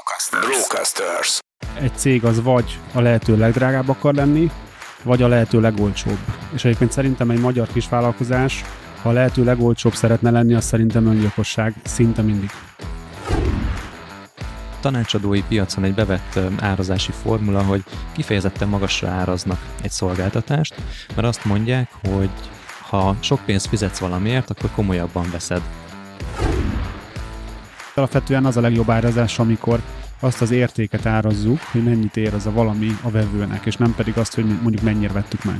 Brocasters. Brocasters. Egy cég az vagy a lehető legdrágább akar lenni, vagy a lehető legolcsóbb. És egyébként szerintem egy magyar kisvállalkozás, ha a lehető legolcsóbb szeretne lenni, az szerintem öngyilkosság szinte mindig. Tanácsadói piacon egy bevett árazási formula, hogy kifejezetten magasra áraznak egy szolgáltatást, mert azt mondják, hogy ha sok pénzt fizetsz valamiért, akkor komolyabban veszed. Alapvetően az a legjobb árazás, amikor azt az értéket árazzuk, hogy mennyit ér az a valami a vevőnek, és nem pedig azt, hogy mondjuk mennyire vettük meg.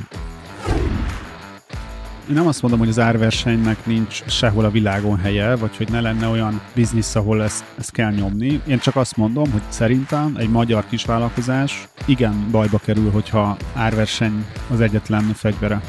Én nem azt mondom, hogy az árversenynek nincs sehol a világon helye, vagy hogy ne lenne olyan biznisz, ahol ezt, ezt kell nyomni. Én csak azt mondom, hogy szerintem egy magyar kisvállalkozás igen bajba kerül, hogyha árverseny az egyetlen fegyvere.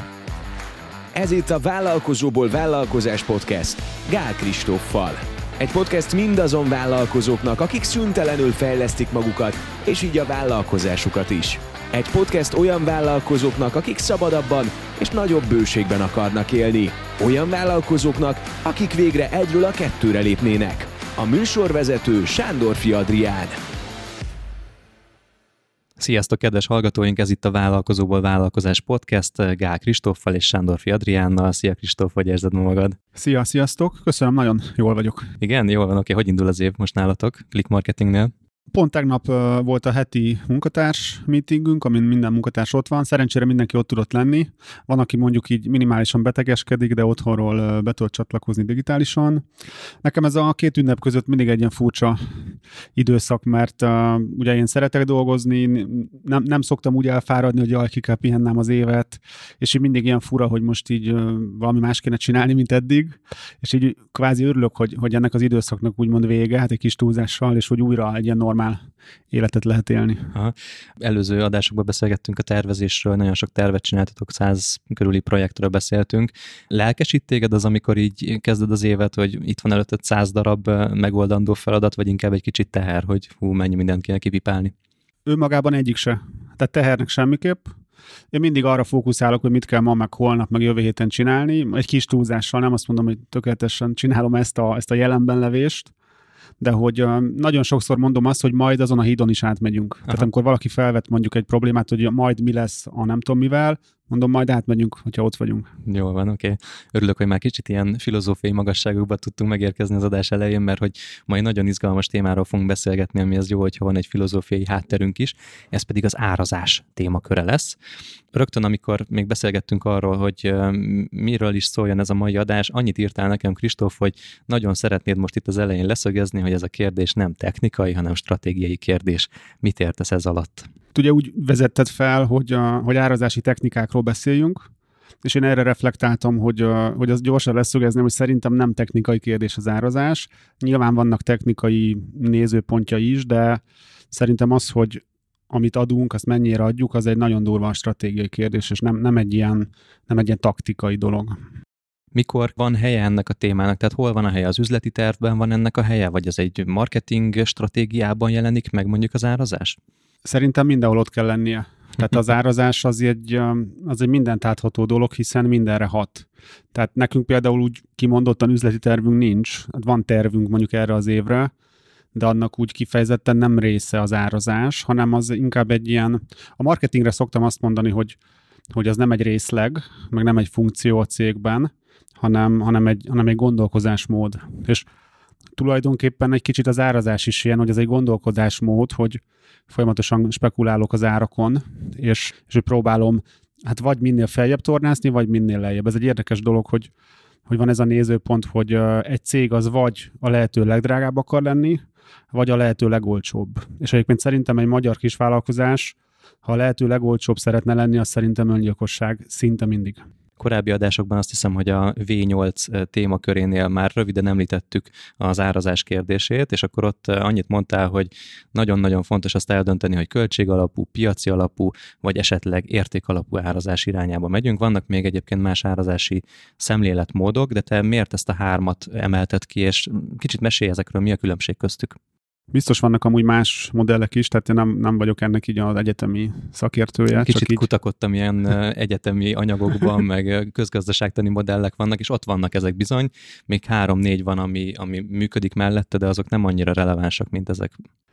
Ez itt a Vállalkozóból Vállalkozás Podcast Gál Kristóffal. Egy podcast mindazon vállalkozóknak, akik szüntelenül fejlesztik magukat, és így a vállalkozásukat is. Egy podcast olyan vállalkozóknak, akik szabadabban és nagyobb bőségben akarnak élni. Olyan vállalkozóknak, akik végre egyről a kettőre lépnének. A műsorvezető Sándor Adrián. Sziasztok, kedves hallgatóink! Ez itt a Vállalkozóból Vállalkozás Podcast Gál Kristóffal és Sándorfi Adriánnal. Szia Kristóf, hogy érzed magad? Szia, sziasztok! Köszönöm, nagyon jól vagyok. Igen, jól van, oké. Hogy indul az év most nálatok? Click Marketingnél? Pont tegnap volt a heti munkatárs meetingünk, amin minden munkatárs ott van. Szerencsére mindenki ott tudott lenni. Van, aki mondjuk így minimálisan betegeskedik, de otthonról be tud csatlakozni digitálisan. Nekem ez a két ünnep között mindig egy ilyen furcsa időszak, mert uh, ugye én szeretek dolgozni, nem, nem szoktam úgy elfáradni, hogy jaj, ki kell pihennem az évet, és így mindig ilyen fura, hogy most így uh, valami más kéne csinálni, mint eddig, és így kvázi örülök, hogy, hogy ennek az időszaknak úgymond vége, hát egy kis túlzással, és hogy újra egy ilyen normál életet lehet élni. Aha. Előző adásokban beszélgettünk a tervezésről, nagyon sok tervet csináltatok, száz körüli projektről beszéltünk. Lelkesít téged az, amikor így kezded az évet, hogy itt van előtted száz darab megoldandó feladat, vagy inkább egy kicsit teher, hogy hú, mennyi mindent kéne kipipálni? Ő magában egyik se. Tehát tehernek semmiképp, én mindig arra fókuszálok, hogy mit kell ma, meg holnap, meg jövő héten csinálni. Egy kis túlzással, nem azt mondom, hogy tökéletesen csinálom ezt a, ezt a jelenben levést, de hogy nagyon sokszor mondom azt, hogy majd azon a hídon is átmegyünk. Aha. Tehát amikor valaki felvet mondjuk egy problémát, hogy majd mi lesz a nem tudom mivel, Mondom, majd átmegyünk, hogyha ott vagyunk. Jó van, oké. Okay. Örülök, hogy már kicsit ilyen filozófiai magasságokba tudtunk megérkezni az adás elején, mert hogy mai nagyon izgalmas témáról fogunk beszélgetni, ami az jó, hogyha van egy filozófiai hátterünk is, ez pedig az árazás témaköre lesz. Rögtön, amikor még beszélgettünk arról, hogy miről is szóljon ez a mai adás, annyit írtál nekem, Kristóf, hogy nagyon szeretnéd most itt az elején leszögezni, hogy ez a kérdés nem technikai, hanem stratégiai kérdés. Mit értesz ez alatt? Ugye úgy vezetted fel, hogy, a, hogy árazási technikákról beszéljünk, és én erre reflektáltam, hogy, hogy az gyorsan leszögezném, hogy szerintem nem technikai kérdés az árazás. Nyilván vannak technikai nézőpontja is, de szerintem az, hogy amit adunk, azt mennyire adjuk, az egy nagyon durva stratégiai kérdés, és nem, nem, egy, ilyen, nem egy ilyen taktikai dolog. Mikor van helye ennek a témának? Tehát hol van a helye? Az üzleti tervben van ennek a helye? Vagy az egy marketing stratégiában jelenik meg mondjuk az árazás? Szerintem mindenhol ott kell lennie. Tehát az árazás az egy, az egy mindent átható dolog, hiszen mindenre hat. Tehát nekünk például úgy kimondottan üzleti tervünk nincs. Hát van tervünk mondjuk erre az évre, de annak úgy kifejezetten nem része az árazás, hanem az inkább egy ilyen, a marketingre szoktam azt mondani, hogy, hogy az nem egy részleg, meg nem egy funkció a cégben, hanem, hanem, egy, hanem egy gondolkozásmód. És tulajdonképpen egy kicsit az árazás is ilyen, hogy ez egy gondolkodásmód, hogy folyamatosan spekulálok az árakon, és, és próbálom hát vagy minél feljebb tornászni, vagy minél lejjebb. Ez egy érdekes dolog, hogy, hogy van ez a nézőpont, hogy egy cég az vagy a lehető legdrágább akar lenni, vagy a lehető legolcsóbb. És egyébként szerintem egy magyar kisvállalkozás, ha a lehető legolcsóbb szeretne lenni, az szerintem öngyilkosság szinte mindig. Korábbi adásokban azt hiszem, hogy a V8 témakörénél már röviden említettük az árazás kérdését, és akkor ott annyit mondtál, hogy nagyon-nagyon fontos azt eldönteni, hogy költségalapú, piaci alapú, vagy esetleg értékalapú árazás irányába megyünk. Vannak még egyébként más árazási szemléletmódok, de te miért ezt a hármat emelted ki, és kicsit mesélj ezekről, mi a különbség köztük? Biztos vannak amúgy más modellek is, tehát én nem, nem vagyok ennek így az egyetemi szakértője. Kicsit csak így... kutakodtam ilyen egyetemi anyagokban, meg közgazdaságtani modellek vannak, és ott vannak ezek bizony. Még három-négy van, ami, ami működik mellette, de azok nem annyira relevánsak, mint ezek.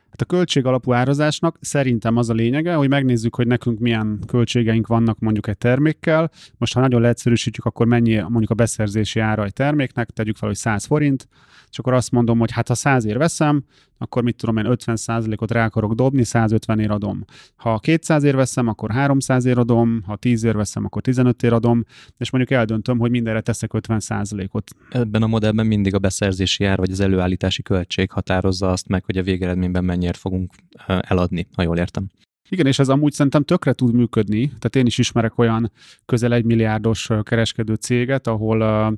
Hát a költség alapú árazásnak szerintem az a lényege, hogy megnézzük, hogy nekünk milyen költségeink vannak mondjuk egy termékkel. Most, ha nagyon leegyszerűsítjük, akkor mennyi mondjuk a beszerzési ára egy terméknek, tegyük fel, hogy 100 forint, és akkor azt mondom, hogy hát ha 100 ér veszem, akkor mit tudom én, 50%-ot rá akarok dobni, 150 ér adom. Ha 200 ér veszem, akkor 300 ér adom, ha 10 ér veszem, akkor 15 ér adom, és mondjuk eldöntöm, hogy mindenre teszek 50%-ot. Ebben a modellben mindig a beszerzési ár vagy az előállítási költség határozza azt meg, hogy a végeredményben mennyire fogunk eladni, ha jól értem. Igen, és ez amúgy szerintem tökre tud működni. Tehát én is ismerek olyan közel egy milliárdos kereskedő céget, ahol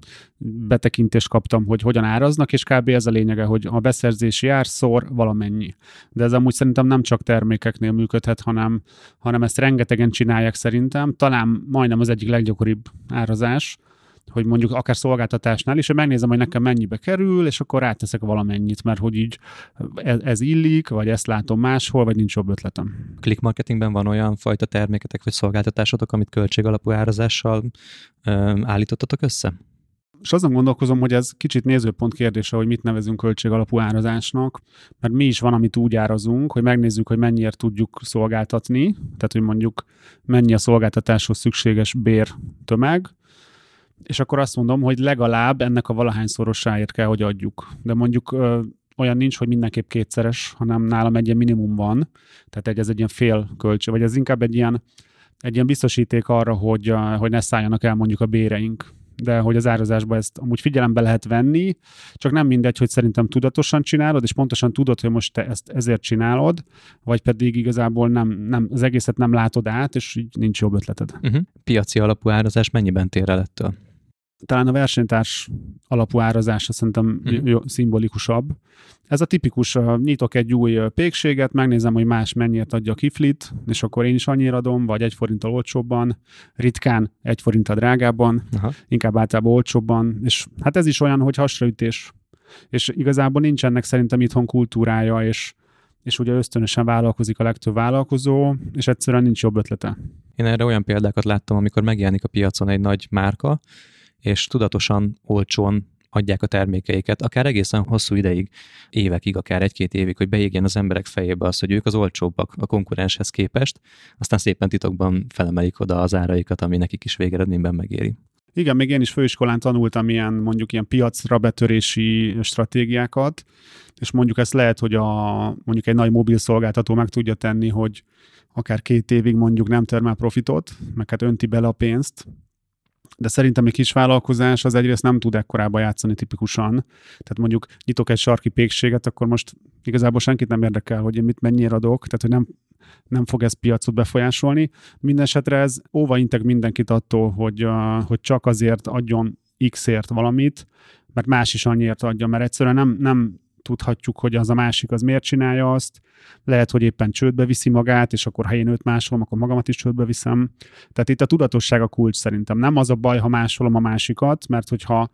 betekintést kaptam, hogy hogyan áraznak, és kb. ez a lényege, hogy a beszerzési ár szor valamennyi. De ez amúgy szerintem nem csak termékeknél működhet, hanem, hanem ezt rengetegen csinálják szerintem. Talán majdnem az egyik leggyakoribb árazás, hogy mondjuk akár szolgáltatásnál is, hogy megnézem, hogy nekem mennyibe kerül, és akkor ráteszek valamennyit, mert hogy így ez, ez illik, vagy ezt látom máshol, vagy nincs jobb ötletem. Click marketingben van olyan fajta terméketek vagy szolgáltatásotok, amit költségalapú árazással ö, állítottatok össze? És azon gondolkozom, hogy ez kicsit nézőpont kérdése, hogy mit nevezünk költségalapú árazásnak, mert mi is van, amit úgy árazunk, hogy megnézzük, hogy mennyiért tudjuk szolgáltatni, tehát hogy mondjuk mennyi a szolgáltatáshoz szükséges bér tömeg, és akkor azt mondom, hogy legalább ennek a valahányszorosáért kell, hogy adjuk. De mondjuk ö, olyan nincs, hogy mindenképp kétszeres, hanem nálam egy ilyen minimum van, tehát egy, ez egy ilyen fél költség, vagy ez inkább egy ilyen, egy ilyen biztosíték arra, hogy, hogy ne szálljanak el mondjuk a béreink de hogy az árazásban ezt amúgy figyelembe lehet venni, csak nem mindegy, hogy szerintem tudatosan csinálod, és pontosan tudod, hogy most te ezt ezért csinálod, vagy pedig igazából nem, nem az egészet nem látod át, és így nincs jobb ötleted. Uh-huh. Piaci alapú árazás mennyiben tér el ettől? Talán a versenytárs alapú árazása szerintem jó, szimbolikusabb. Ez a tipikus, nyitok egy új pékséget, megnézem, hogy más mennyiért adja a kiflit, és akkor én is annyira adom, vagy egy forinttal olcsóbban, ritkán egy forinttal drágábban, uh-huh. inkább általában olcsóbban, és hát ez is olyan, hogy hasraütés. És igazából nincs ennek szerintem itthon kultúrája, és és ugye ösztönösen vállalkozik a legtöbb vállalkozó, és egyszerűen nincs jobb ötlete. Én erre olyan példákat láttam, amikor megjelenik a piacon egy nagy márka, és tudatosan, olcsón adják a termékeiket, akár egészen hosszú ideig, évekig, akár egy-két évig, hogy beégjen az emberek fejébe az, hogy ők az olcsóbbak a konkurenshez képest, aztán szépen titokban felemelik oda az áraikat, ami nekik is végeredményben megéri. Igen, még én is főiskolán tanultam ilyen mondjuk ilyen piacra betörési stratégiákat, és mondjuk ezt lehet, hogy a, mondjuk egy nagy mobil szolgáltató meg tudja tenni, hogy akár két évig mondjuk nem termel profitot, meg hát önti bele a pénzt, de szerintem egy kis vállalkozás az egyrészt nem tud ekkorába játszani tipikusan. Tehát mondjuk nyitok egy sarki pékséget, akkor most igazából senkit nem érdekel, hogy én mit mennyire adok, tehát hogy nem, nem fog ez piacot befolyásolni. Mindenesetre ez óva integ mindenkit attól, hogy, hogy csak azért adjon X-ért valamit, mert más is annyiért adja, mert egyszerűen nem, nem tudhatjuk, hogy az a másik az miért csinálja azt. Lehet, hogy éppen csődbe viszi magát, és akkor ha én őt másolom, akkor magamat is csődbe viszem. Tehát itt a tudatosság a kulcs szerintem. Nem az a baj, ha másolom a másikat, mert hogyha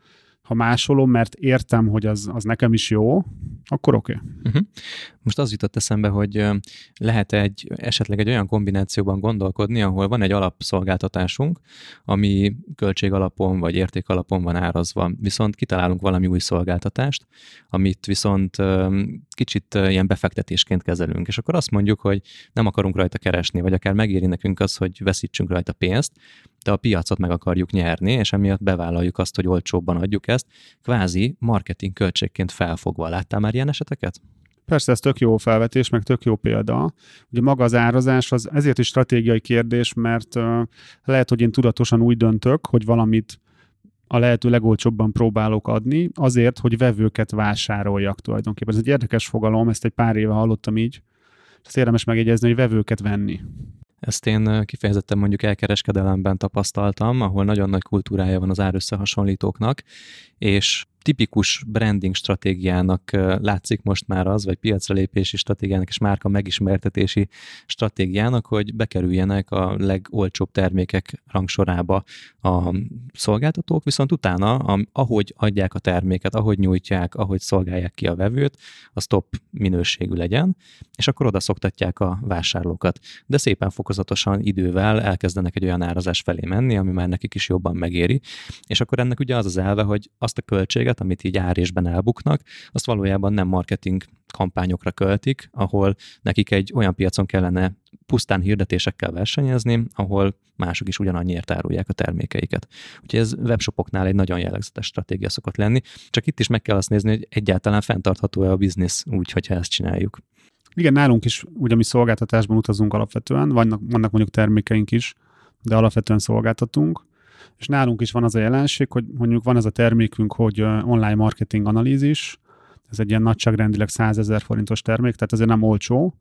ha másolom, mert értem, hogy az, az nekem is jó, akkor oké. Okay. Uh-huh. Most az jutott eszembe, hogy lehet egy esetleg egy olyan kombinációban gondolkodni, ahol van egy alapszolgáltatásunk, ami költség alapon vagy érték alapon van árazva, viszont kitalálunk valami új szolgáltatást, amit viszont kicsit ilyen befektetésként kezelünk, és akkor azt mondjuk, hogy nem akarunk rajta keresni, vagy akár megéri nekünk az, hogy veszítsünk rajta pénzt, de a piacot meg akarjuk nyerni, és emiatt bevállaljuk azt, hogy olcsóbban adjuk ezt, kvázi marketing költségként felfogva. Láttál már ilyen eseteket? Persze, ez tök jó felvetés, meg tök jó példa. Ugye maga az árazás az ezért is stratégiai kérdés, mert lehet, hogy én tudatosan úgy döntök, hogy valamit a lehető legolcsóbban próbálok adni, azért, hogy vevőket vásároljak tulajdonképpen. Ez egy érdekes fogalom, ezt egy pár éve hallottam így, és ezt érdemes megjegyezni, hogy vevőket venni. Ezt én kifejezetten mondjuk elkereskedelemben tapasztaltam, ahol nagyon nagy kultúrája van az árösszehasonlítóknak, és tipikus branding stratégiának látszik most már az, vagy piacra lépési stratégiának és márka megismertetési stratégiának, hogy bekerüljenek a legolcsóbb termékek rangsorába a szolgáltatók, viszont utána, ahogy adják a terméket, ahogy nyújtják, ahogy szolgálják ki a vevőt, az top minőségű legyen, és akkor oda szoktatják a vásárlókat. De szépen fokozatosan idővel elkezdenek egy olyan árazás felé menni, ami már nekik is jobban megéri, és akkor ennek ugye az az elve, hogy azt a költséget, pénzeket, amit így árésben elbuknak, azt valójában nem marketing kampányokra költik, ahol nekik egy olyan piacon kellene pusztán hirdetésekkel versenyezni, ahol mások is ugyanannyiért árulják a termékeiket. Úgyhogy ez webshopoknál egy nagyon jellegzetes stratégia szokott lenni, csak itt is meg kell azt nézni, hogy egyáltalán fenntartható-e a biznisz úgy, hogyha ezt csináljuk. Igen, nálunk is, ugye mi szolgáltatásban utazunk alapvetően, vannak, vannak mondjuk termékeink is, de alapvetően szolgáltatunk, és nálunk is van az a jelenség, hogy mondjuk van ez a termékünk, hogy online marketing analízis, ez egy ilyen nagyságrendileg 100 ezer forintos termék, tehát azért nem olcsó,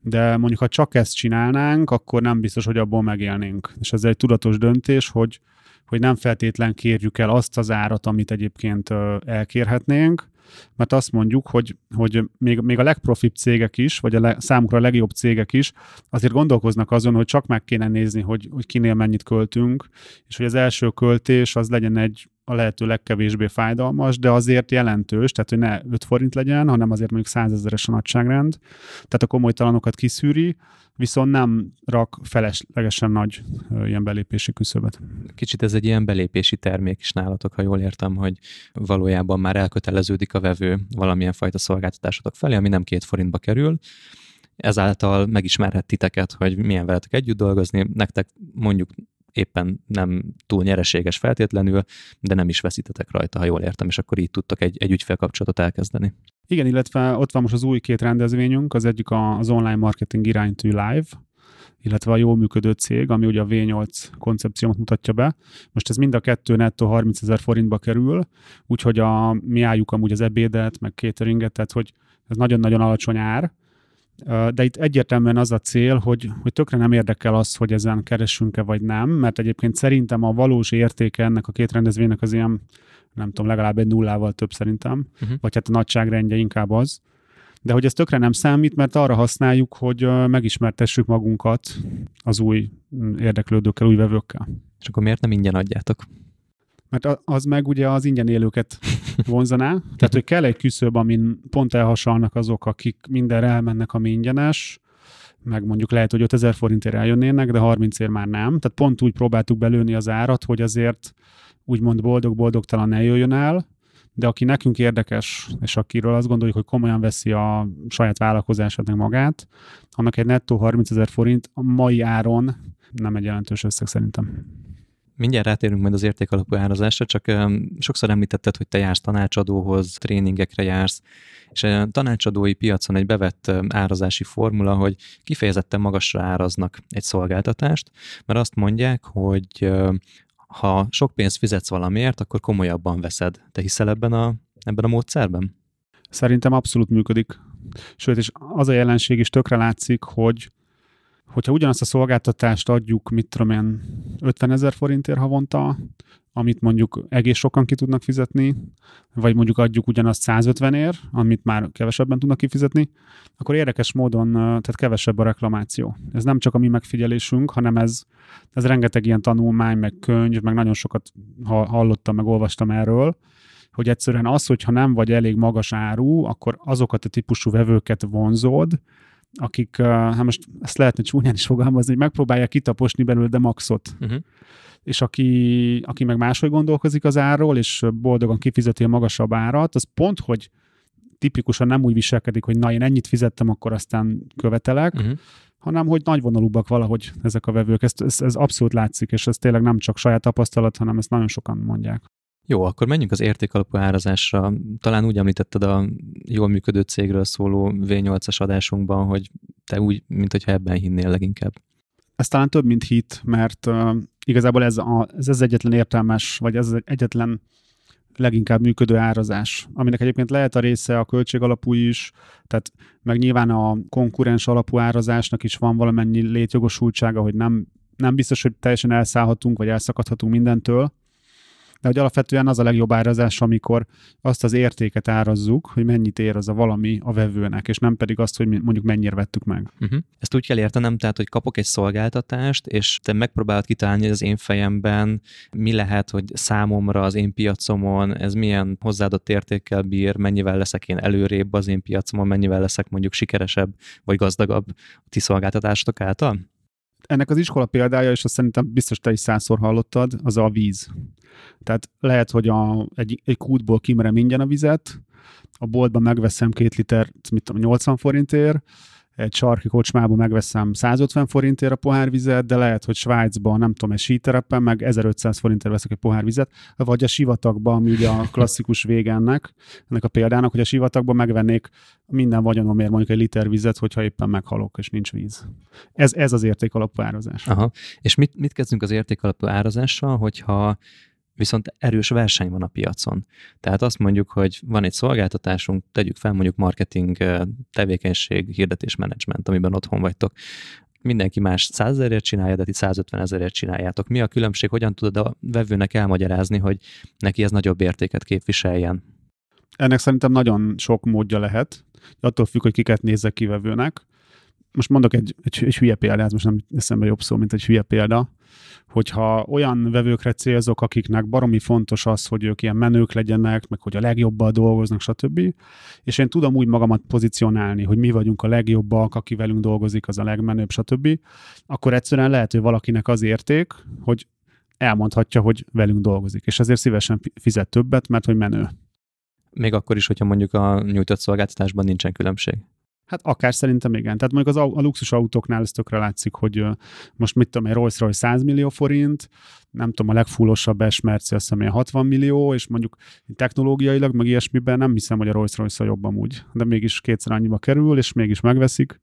de mondjuk ha csak ezt csinálnánk, akkor nem biztos, hogy abból megélnénk. És ez egy tudatos döntés, hogy, hogy nem feltétlen kérjük el azt az árat, amit egyébként elkérhetnénk, mert azt mondjuk, hogy, hogy még, még a legprofibb cégek is, vagy a le, számukra a legjobb cégek is azért gondolkoznak azon, hogy csak meg kéne nézni, hogy, hogy kinél mennyit költünk, és hogy az első költés az legyen egy a lehető legkevésbé fájdalmas, de azért jelentős, tehát hogy ne 5 forint legyen, hanem azért mondjuk 100 ezeres a nagyságrend, tehát a komolytalanokat kiszűri, viszont nem rak feleslegesen nagy ilyen belépési küszöbet. Kicsit ez egy ilyen belépési termék is nálatok, ha jól értem, hogy valójában már elköteleződik a vevő valamilyen fajta szolgáltatásotok felé, ami nem két forintba kerül, ezáltal megismerhet titeket, hogy milyen veletek együtt dolgozni, nektek mondjuk éppen nem túl nyereséges feltétlenül, de nem is veszítetek rajta, ha jól értem, és akkor így tudtok egy, egy ügyfélkapcsolatot elkezdeni. Igen, illetve ott van most az új két rendezvényünk, az egyik az online marketing iránytű live, illetve a jól működő cég, ami ugye a V8 koncepciót mutatja be. Most ez mind a kettő nettó 30 ezer forintba kerül, úgyhogy a, mi álljuk amúgy az ebédet, meg cateringet, tehát hogy ez nagyon-nagyon alacsony ár, de itt egyértelműen az a cél, hogy, hogy tökre nem érdekel az, hogy ezen keresünk-e vagy nem, mert egyébként szerintem a valós értéke ennek a két rendezvénynek az ilyen, nem tudom, legalább egy nullával több szerintem, uh-huh. vagy hát a nagyságrendje inkább az. De hogy ez tökre nem számít, mert arra használjuk, hogy megismertessük magunkat az új mm, érdeklődőkkel, új vevőkkel. És akkor miért nem ingyen adjátok? Mert az meg ugye az ingyen élőket vonzaná. Tehát, hogy kell egy küszöb, amin pont elhasalnak azok, akik mindenre elmennek, ami ingyenes, meg mondjuk lehet, hogy 5000 forintért eljönnének, de 30 ér már nem. Tehát pont úgy próbáltuk belőni az árat, hogy azért úgymond boldog-boldogtalan ne jöjjön el, de aki nekünk érdekes, és akiről azt gondoljuk, hogy komolyan veszi a saját vállalkozását meg magát, annak egy nettó 30 ezer forint a mai áron nem egy jelentős összeg szerintem. Mindjárt rátérünk majd az értékalapú árazásra, csak sokszor említetted, hogy te jársz tanácsadóhoz, tréningekre jársz, és a tanácsadói piacon egy bevett árazási formula, hogy kifejezetten magasra áraznak egy szolgáltatást, mert azt mondják, hogy ha sok pénzt fizetsz valamiért, akkor komolyabban veszed. Te hiszel ebben a, ebben a módszerben? Szerintem abszolút működik. Sőt, és az a jelenség is tökre látszik, hogy hogyha ugyanazt a szolgáltatást adjuk, mit tudom én, 50 ezer forintért havonta, amit mondjuk egész sokan ki tudnak fizetni, vagy mondjuk adjuk ugyanazt 150 ér, amit már kevesebben tudnak kifizetni, akkor érdekes módon, tehát kevesebb a reklamáció. Ez nem csak a mi megfigyelésünk, hanem ez, ez rengeteg ilyen tanulmány, meg könyv, meg nagyon sokat hallottam, meg olvastam erről, hogy egyszerűen az, hogyha nem vagy elég magas áru, akkor azokat a típusú vevőket vonzód, akik, hát most ezt lehetne csúnyán is fogalmazni, hogy megpróbálják kitaposni belőle de maxot. Uh-huh. És aki, aki meg máshogy gondolkozik az árról, és boldogan kifizeti a magasabb árat, az pont, hogy tipikusan nem úgy viselkedik, hogy na, én ennyit fizettem, akkor aztán követelek, uh-huh. hanem hogy nagyvonalúbbak valahogy ezek a vevők. Ez, ez, ez abszolút látszik, és ez tényleg nem csak saját tapasztalat, hanem ezt nagyon sokan mondják. Jó, akkor menjünk az értékalapú árazásra. Talán úgy említetted a jól működő cégről szóló V8-as adásunkban, hogy te úgy, mint hogyha ebben hinnél leginkább. Ez talán több, mint hit, mert uh, igazából ez, a, ez az egyetlen értelmes, vagy ez az egyetlen leginkább működő árazás, aminek egyébként lehet a része a költség alapú is, tehát meg nyilván a konkurens alapú árazásnak is van valamennyi létjogosultsága, hogy nem, nem biztos, hogy teljesen elszállhatunk, vagy elszakadhatunk mindentől, de hogy alapvetően az a legjobb árazás, amikor azt az értéket árazzuk, hogy mennyit ér az a valami a vevőnek, és nem pedig azt, hogy mondjuk mennyire vettük meg. Uh-huh. Ezt úgy kell értenem, tehát, hogy kapok egy szolgáltatást, és te megpróbálod kitalálni, az én fejemben mi lehet, hogy számomra az én piacomon ez milyen hozzáadott értékkel bír, mennyivel leszek én előrébb az én piacomon, mennyivel leszek mondjuk sikeresebb vagy gazdagabb a ti szolgáltatásotok által? Ennek az iskola példája, és azt szerintem biztos te is százszor hallottad, az a víz. Tehát lehet, hogy a, egy, egy kútból kimerem ingyen a vizet, a boltban megveszem két liter, mit tudom, 80 forintért, egy sarki kocsmába megveszem 150 forintért a pohár vizet, de lehet, hogy Svájcban, nem tudom, egy síterepen meg 1500 forintért veszek egy pohár vizet, vagy a sivatagban, ami ugye a klasszikus végennek, ennek a példának, hogy a sivatagban megvennék minden vagyonomért mondjuk egy liter vizet, hogyha éppen meghalok, és nincs víz. Ez, ez az értékalapú árazás. Aha. És mit, mit kezdünk az értékalapú árazással, hogyha viszont erős verseny van a piacon. Tehát azt mondjuk, hogy van egy szolgáltatásunk, tegyük fel mondjuk marketing tevékenység, hirdetésmenedzsment, amiben otthon vagytok. Mindenki más 100 ezerért csinálja, de ti 150 ezerért csináljátok. Mi a különbség? Hogyan tudod a vevőnek elmagyarázni, hogy neki ez nagyobb értéket képviseljen? Ennek szerintem nagyon sok módja lehet. Attól függ, hogy kiket nézek kivevőnek. Most mondok egy, egy, egy hülye példát, most nem eszembe jobb szó, mint egy hülye példa hogyha olyan vevőkre célzok, akiknek baromi fontos az, hogy ők ilyen menők legyenek, meg hogy a legjobbal dolgoznak, stb. És én tudom úgy magamat pozícionálni, hogy mi vagyunk a legjobbak, aki velünk dolgozik, az a legmenőbb, stb. Akkor egyszerűen lehet, hogy valakinek az érték, hogy elmondhatja, hogy velünk dolgozik, és ezért szívesen fizet többet, mert hogy menő. Még akkor is, hogyha mondjuk a nyújtott szolgáltatásban nincsen különbség. Hát akár szerintem igen. Tehát mondjuk az, a luxus autóknál ez tökre látszik, hogy most mit tudom, egy Rolls-Royce 100 millió forint, nem tudom, a legfullosabb S Merci azt hiszem 60 millió, és mondjuk technológiailag, meg ilyesmiben nem hiszem, hogy a Rolls-Royce jobb amúgy, de mégis kétszer annyiba kerül, és mégis megveszik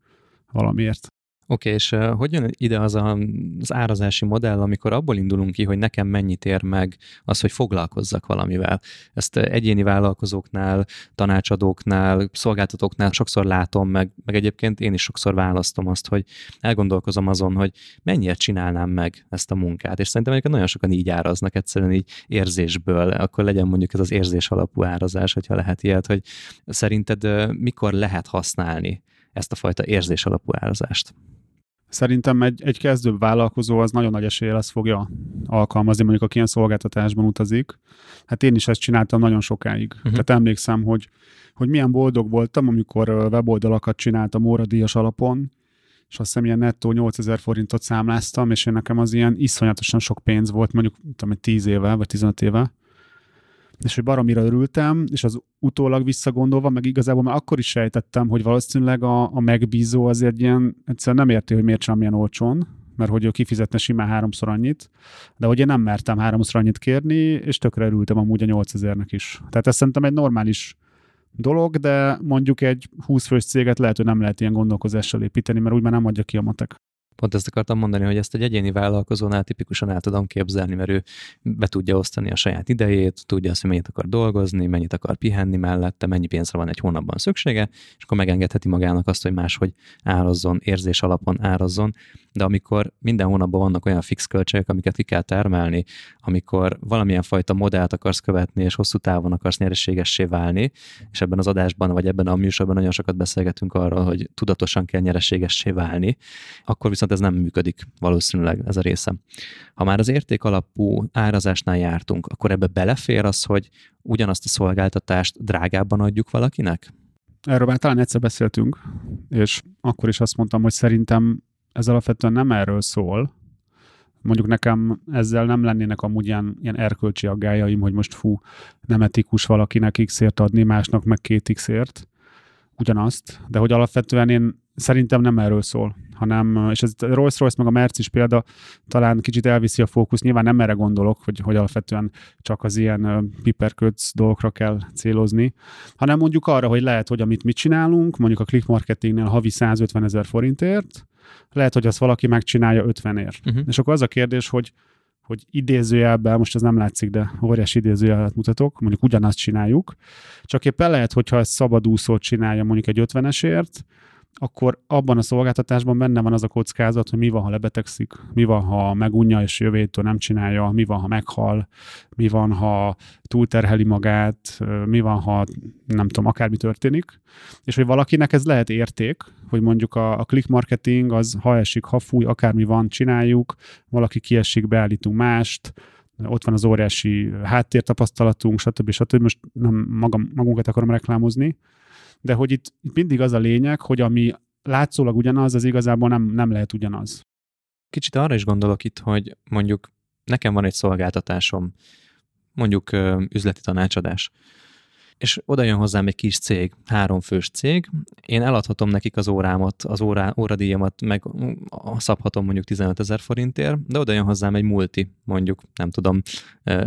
valamiért. Oké, okay, és hogy jön ide az a, az árazási modell, amikor abból indulunk ki, hogy nekem mennyit ér meg az, hogy foglalkozzak valamivel. Ezt egyéni vállalkozóknál, tanácsadóknál, szolgáltatóknál sokszor látom, meg, meg egyébként én is sokszor választom azt, hogy elgondolkozom azon, hogy mennyire csinálnám meg ezt a munkát. És szerintem egyébként nagyon sokan így áraznak, egyszerűen így érzésből. Akkor legyen mondjuk ez az érzés alapú árazás, hogyha lehet ilyet, hogy szerinted mikor lehet használni ezt a fajta érzés alapú árazást? Szerintem egy, egy kezdő vállalkozó az nagyon nagy eséllyel ezt fogja alkalmazni, mondjuk aki ilyen szolgáltatásban utazik. Hát én is ezt csináltam nagyon sokáig. Uh-huh. Tehát emlékszem, hogy, hogy milyen boldog voltam, amikor weboldalakat csináltam óradíjas alapon, és azt hiszem ilyen nettó 8000 forintot számláztam, és én nekem az ilyen iszonyatosan sok pénz volt, mondjuk tudom, 10 éve, vagy 15 éve és hogy baromira örültem, és az utólag visszagondolva, meg igazából már akkor is sejtettem, hogy valószínűleg a, a megbízó azért ilyen, egyszerűen nem érti, hogy miért sem ilyen olcsón, mert hogy ő kifizetne simán háromszor annyit, de hogy én nem mertem háromszor annyit kérni, és tökre örültem amúgy a 8000-nek is. Tehát ez szerintem egy normális dolog, de mondjuk egy 20 fős céget lehet, hogy nem lehet ilyen gondolkozással építeni, mert úgy már nem adja ki a matek. Pont ezt akartam mondani, hogy ezt egy egyéni vállalkozónál tipikusan el tudom képzelni, mert ő be tudja osztani a saját idejét, tudja azt, hogy mennyit akar dolgozni, mennyit akar pihenni mellette, mennyi pénzre van egy hónapban szüksége, és akkor megengedheti magának azt, hogy máshogy árazzon, érzés alapon árazzon. De amikor minden hónapban vannak olyan fix költségek, amiket ki kell termelni, amikor valamilyen fajta modellt akarsz követni, és hosszú távon akarsz nyereségessé válni, és ebben az adásban, vagy ebben a műsorban nagyon sokat beszélgetünk arról, hogy tudatosan kell nyereségessé válni, akkor viszont viszont ez nem működik valószínűleg ez a része. Ha már az érték alapú árazásnál jártunk, akkor ebbe belefér az, hogy ugyanazt a szolgáltatást drágábban adjuk valakinek? Erről már talán egyszer beszéltünk, és akkor is azt mondtam, hogy szerintem ez alapvetően nem erről szól, mondjuk nekem ezzel nem lennének amúgy ilyen, ilyen erkölcsi aggájaim, hogy most fú, nem etikus valakinek x-ért adni, másnak meg két x-ért ugyanazt, de hogy alapvetően én szerintem nem erről szól, hanem, és ez a Rolls-Royce meg a Merc is példa, talán kicsit elviszi a fókusz, nyilván nem erre gondolok, hogy, hogy alapvetően csak az ilyen piperköc dolgokra kell célozni, hanem mondjuk arra, hogy lehet, hogy amit mi csinálunk, mondjuk a click marketingnél havi 150 ezer forintért, lehet, hogy azt valaki megcsinálja 50ért. Uh-huh. És akkor az a kérdés, hogy hogy idézőjelben, most ez nem látszik, de óriási idézőjelet mutatok, mondjuk ugyanazt csináljuk, csak éppen lehet, hogyha ezt szabadúszót csinálja mondjuk egy 50-esért, akkor abban a szolgáltatásban benne van az a kockázat, hogy mi van, ha lebetegszik, mi van, ha megunja és jövőjétől nem csinálja, mi van, ha meghal, mi van, ha túlterheli magát, mi van, ha nem tudom, akármi történik, és hogy valakinek ez lehet érték, hogy mondjuk a, a click marketing az ha esik, ha fúj, akármi van, csináljuk, valaki kiesik, beállítunk mást, ott van az óriási háttértapasztalatunk, stb. stb. Most nem magam, magunkat akarom reklámozni, de hogy itt, itt mindig az a lényeg, hogy ami látszólag ugyanaz, az igazából nem, nem lehet ugyanaz. Kicsit arra is gondolok itt, hogy mondjuk nekem van egy szolgáltatásom, mondjuk üzleti tanácsadás és oda jön hozzám egy kis cég, három fős cég, én eladhatom nekik az órámat, az órá, óradíjamat, meg szabhatom mondjuk 15 ezer forintért, de oda jön hozzám egy multi, mondjuk nem tudom,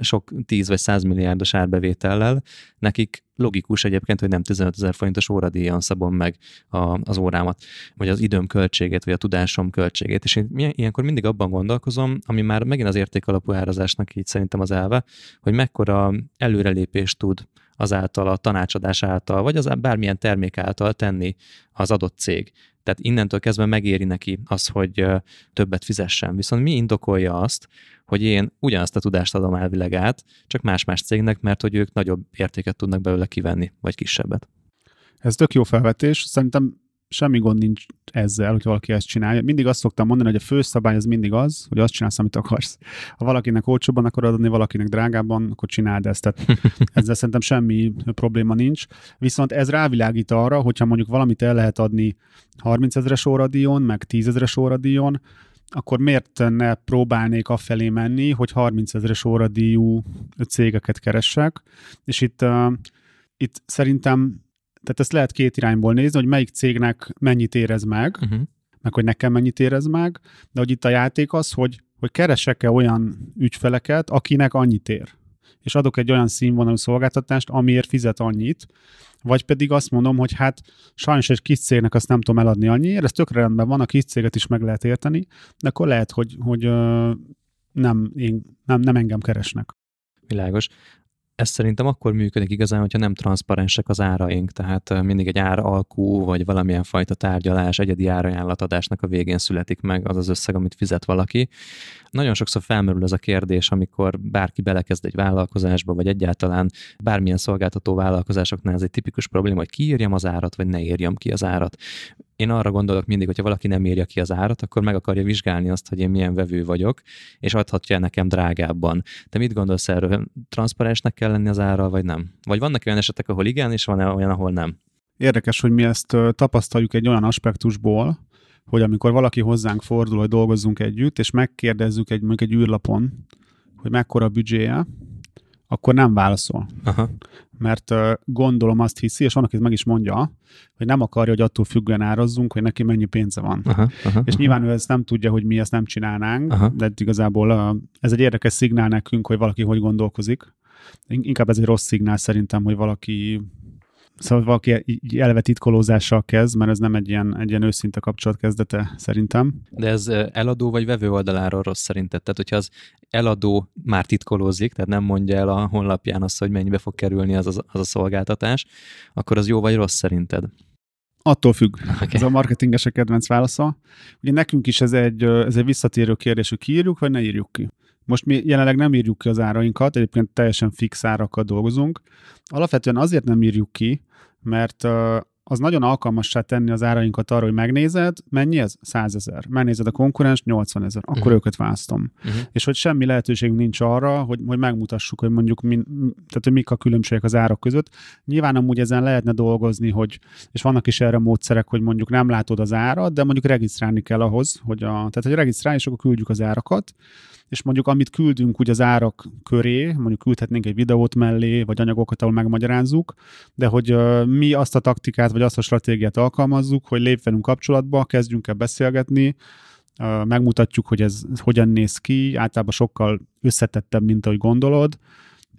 sok 10 vagy 100 milliárdos árbevétellel, nekik logikus egyébként, hogy nem 15 ezer forintos óradíjon szabom meg a, az órámat, vagy az időm költségét, vagy a tudásom költségét. És én ilyenkor mindig abban gondolkozom, ami már megint az értékalapú árazásnak így szerintem az elve, hogy mekkora előrelépést tud azáltal a tanácsadás által, vagy az bármilyen termék által tenni az adott cég. Tehát innentől kezdve megéri neki az, hogy többet fizessen. Viszont mi indokolja azt, hogy én ugyanazt a tudást adom elvileg át, csak más-más cégnek, mert hogy ők nagyobb értéket tudnak belőle kivenni, vagy kisebbet. Ez tök jó felvetés. Szerintem semmi gond nincs ezzel, hogy valaki ezt csinálja. Mindig azt szoktam mondani, hogy a főszabály az mindig az, hogy azt csinálsz, amit akarsz. Ha valakinek olcsóbban akar adni, valakinek drágábban, akkor csináld ezt. Tehát ezzel szerintem semmi probléma nincs. Viszont ez rávilágít arra, hogyha mondjuk valamit el lehet adni 30 ezeres óradíjon, meg 10 ezeres óradíjon, akkor miért ne próbálnék afelé menni, hogy 30 ezeres óradíjú cégeket keressek, és itt, uh, itt szerintem tehát ezt lehet két irányból nézni, hogy melyik cégnek mennyit érez meg, uh-huh. meg hogy nekem mennyit érez meg, de hogy itt a játék az, hogy, hogy keresek-e olyan ügyfeleket, akinek annyit ér. És adok egy olyan színvonalú szolgáltatást, amiért fizet annyit, vagy pedig azt mondom, hogy hát sajnos egy kis cégnek azt nem tudom eladni annyiért, ez tökre rendben van, a kis céget is meg lehet érteni, de akkor lehet, hogy, hogy nem, én, nem, nem engem keresnek. Világos ez szerintem akkor működik igazán, hogyha nem transzparensek az áraink, tehát mindig egy áralkú, vagy valamilyen fajta tárgyalás, egyedi árajánlatadásnak a végén születik meg az az összeg, amit fizet valaki. Nagyon sokszor felmerül ez a kérdés, amikor bárki belekezd egy vállalkozásba, vagy egyáltalán bármilyen szolgáltató vállalkozásoknál ez egy tipikus probléma, hogy kiírjam az árat, vagy ne írjam ki az árat. Én arra gondolok mindig, hogyha valaki nem írja ki az árat, akkor meg akarja vizsgálni azt, hogy én milyen vevő vagyok, és adhatja nekem drágábban. Te mit gondolsz erről? Transzparensnek kell lenni az árral, vagy nem? Vagy vannak olyan esetek, ahol igen, és van olyan, ahol nem? Érdekes, hogy mi ezt tapasztaljuk egy olyan aspektusból, hogy amikor valaki hozzánk fordul, hogy dolgozzunk együtt, és megkérdezzük egy, mondjuk egy űrlapon, hogy mekkora a büdzséje, akkor nem válaszol. Aha. Mert uh, gondolom azt hiszi, és van, aki meg is mondja, hogy nem akarja, hogy attól függően árazzunk, hogy neki mennyi pénze van. Aha, aha, és nyilván ő ezt nem tudja, hogy mi ezt nem csinálnánk, aha. de igazából uh, ez egy érdekes szignál nekünk, hogy valaki hogy gondolkozik. Inkább ez egy rossz szignál szerintem, hogy valaki Szóval valaki így eleve titkolózással kezd, mert ez nem egy ilyen, egy ilyen őszinte kapcsolat kezdete szerintem. De ez eladó vagy vevő oldaláról rossz szerinted? Tehát, hogyha az eladó már titkolózik, tehát nem mondja el a honlapján azt, hogy mennyibe fog kerülni az, az, az a szolgáltatás, akkor az jó vagy rossz szerinted? Attól függ. Okay. Ez a marketingesek kedvenc válasza. Ugye nekünk is ez egy, ez egy visszatérő kérdés, hogy kiírjuk, vagy ne írjuk ki. Most mi jelenleg nem írjuk ki az árainkat, egyébként teljesen fix árakkal dolgozunk. Alapvetően azért nem írjuk ki, mert az nagyon alkalmassá tenni az árainkat arra, hogy megnézed, mennyi ez? 100 ezer. Megnézed a konkurens, 80 ezer. Akkor uh-huh. őket választom. Uh-huh. És hogy semmi lehetőségünk nincs arra, hogy, hogy megmutassuk, hogy mondjuk min, tehát, hogy mik a különbségek az árak között. Nyilván amúgy ezen lehetne dolgozni, hogy, és vannak is erre módszerek, hogy mondjuk nem látod az árat, de mondjuk regisztrálni kell ahhoz, hogy a, tehát hogy regisztrálni, és akkor küldjük az árakat, és mondjuk amit küldünk úgy az árak köré, mondjuk küldhetnénk egy videót mellé, vagy anyagokat, ahol megmagyarázzuk, de hogy mi azt a taktikát, vagy azt a stratégiát alkalmazzuk, hogy lépvenünk kapcsolatba, kezdjünk el beszélgetni, megmutatjuk, hogy ez hogyan néz ki, általában sokkal összetettebb, mint ahogy gondolod,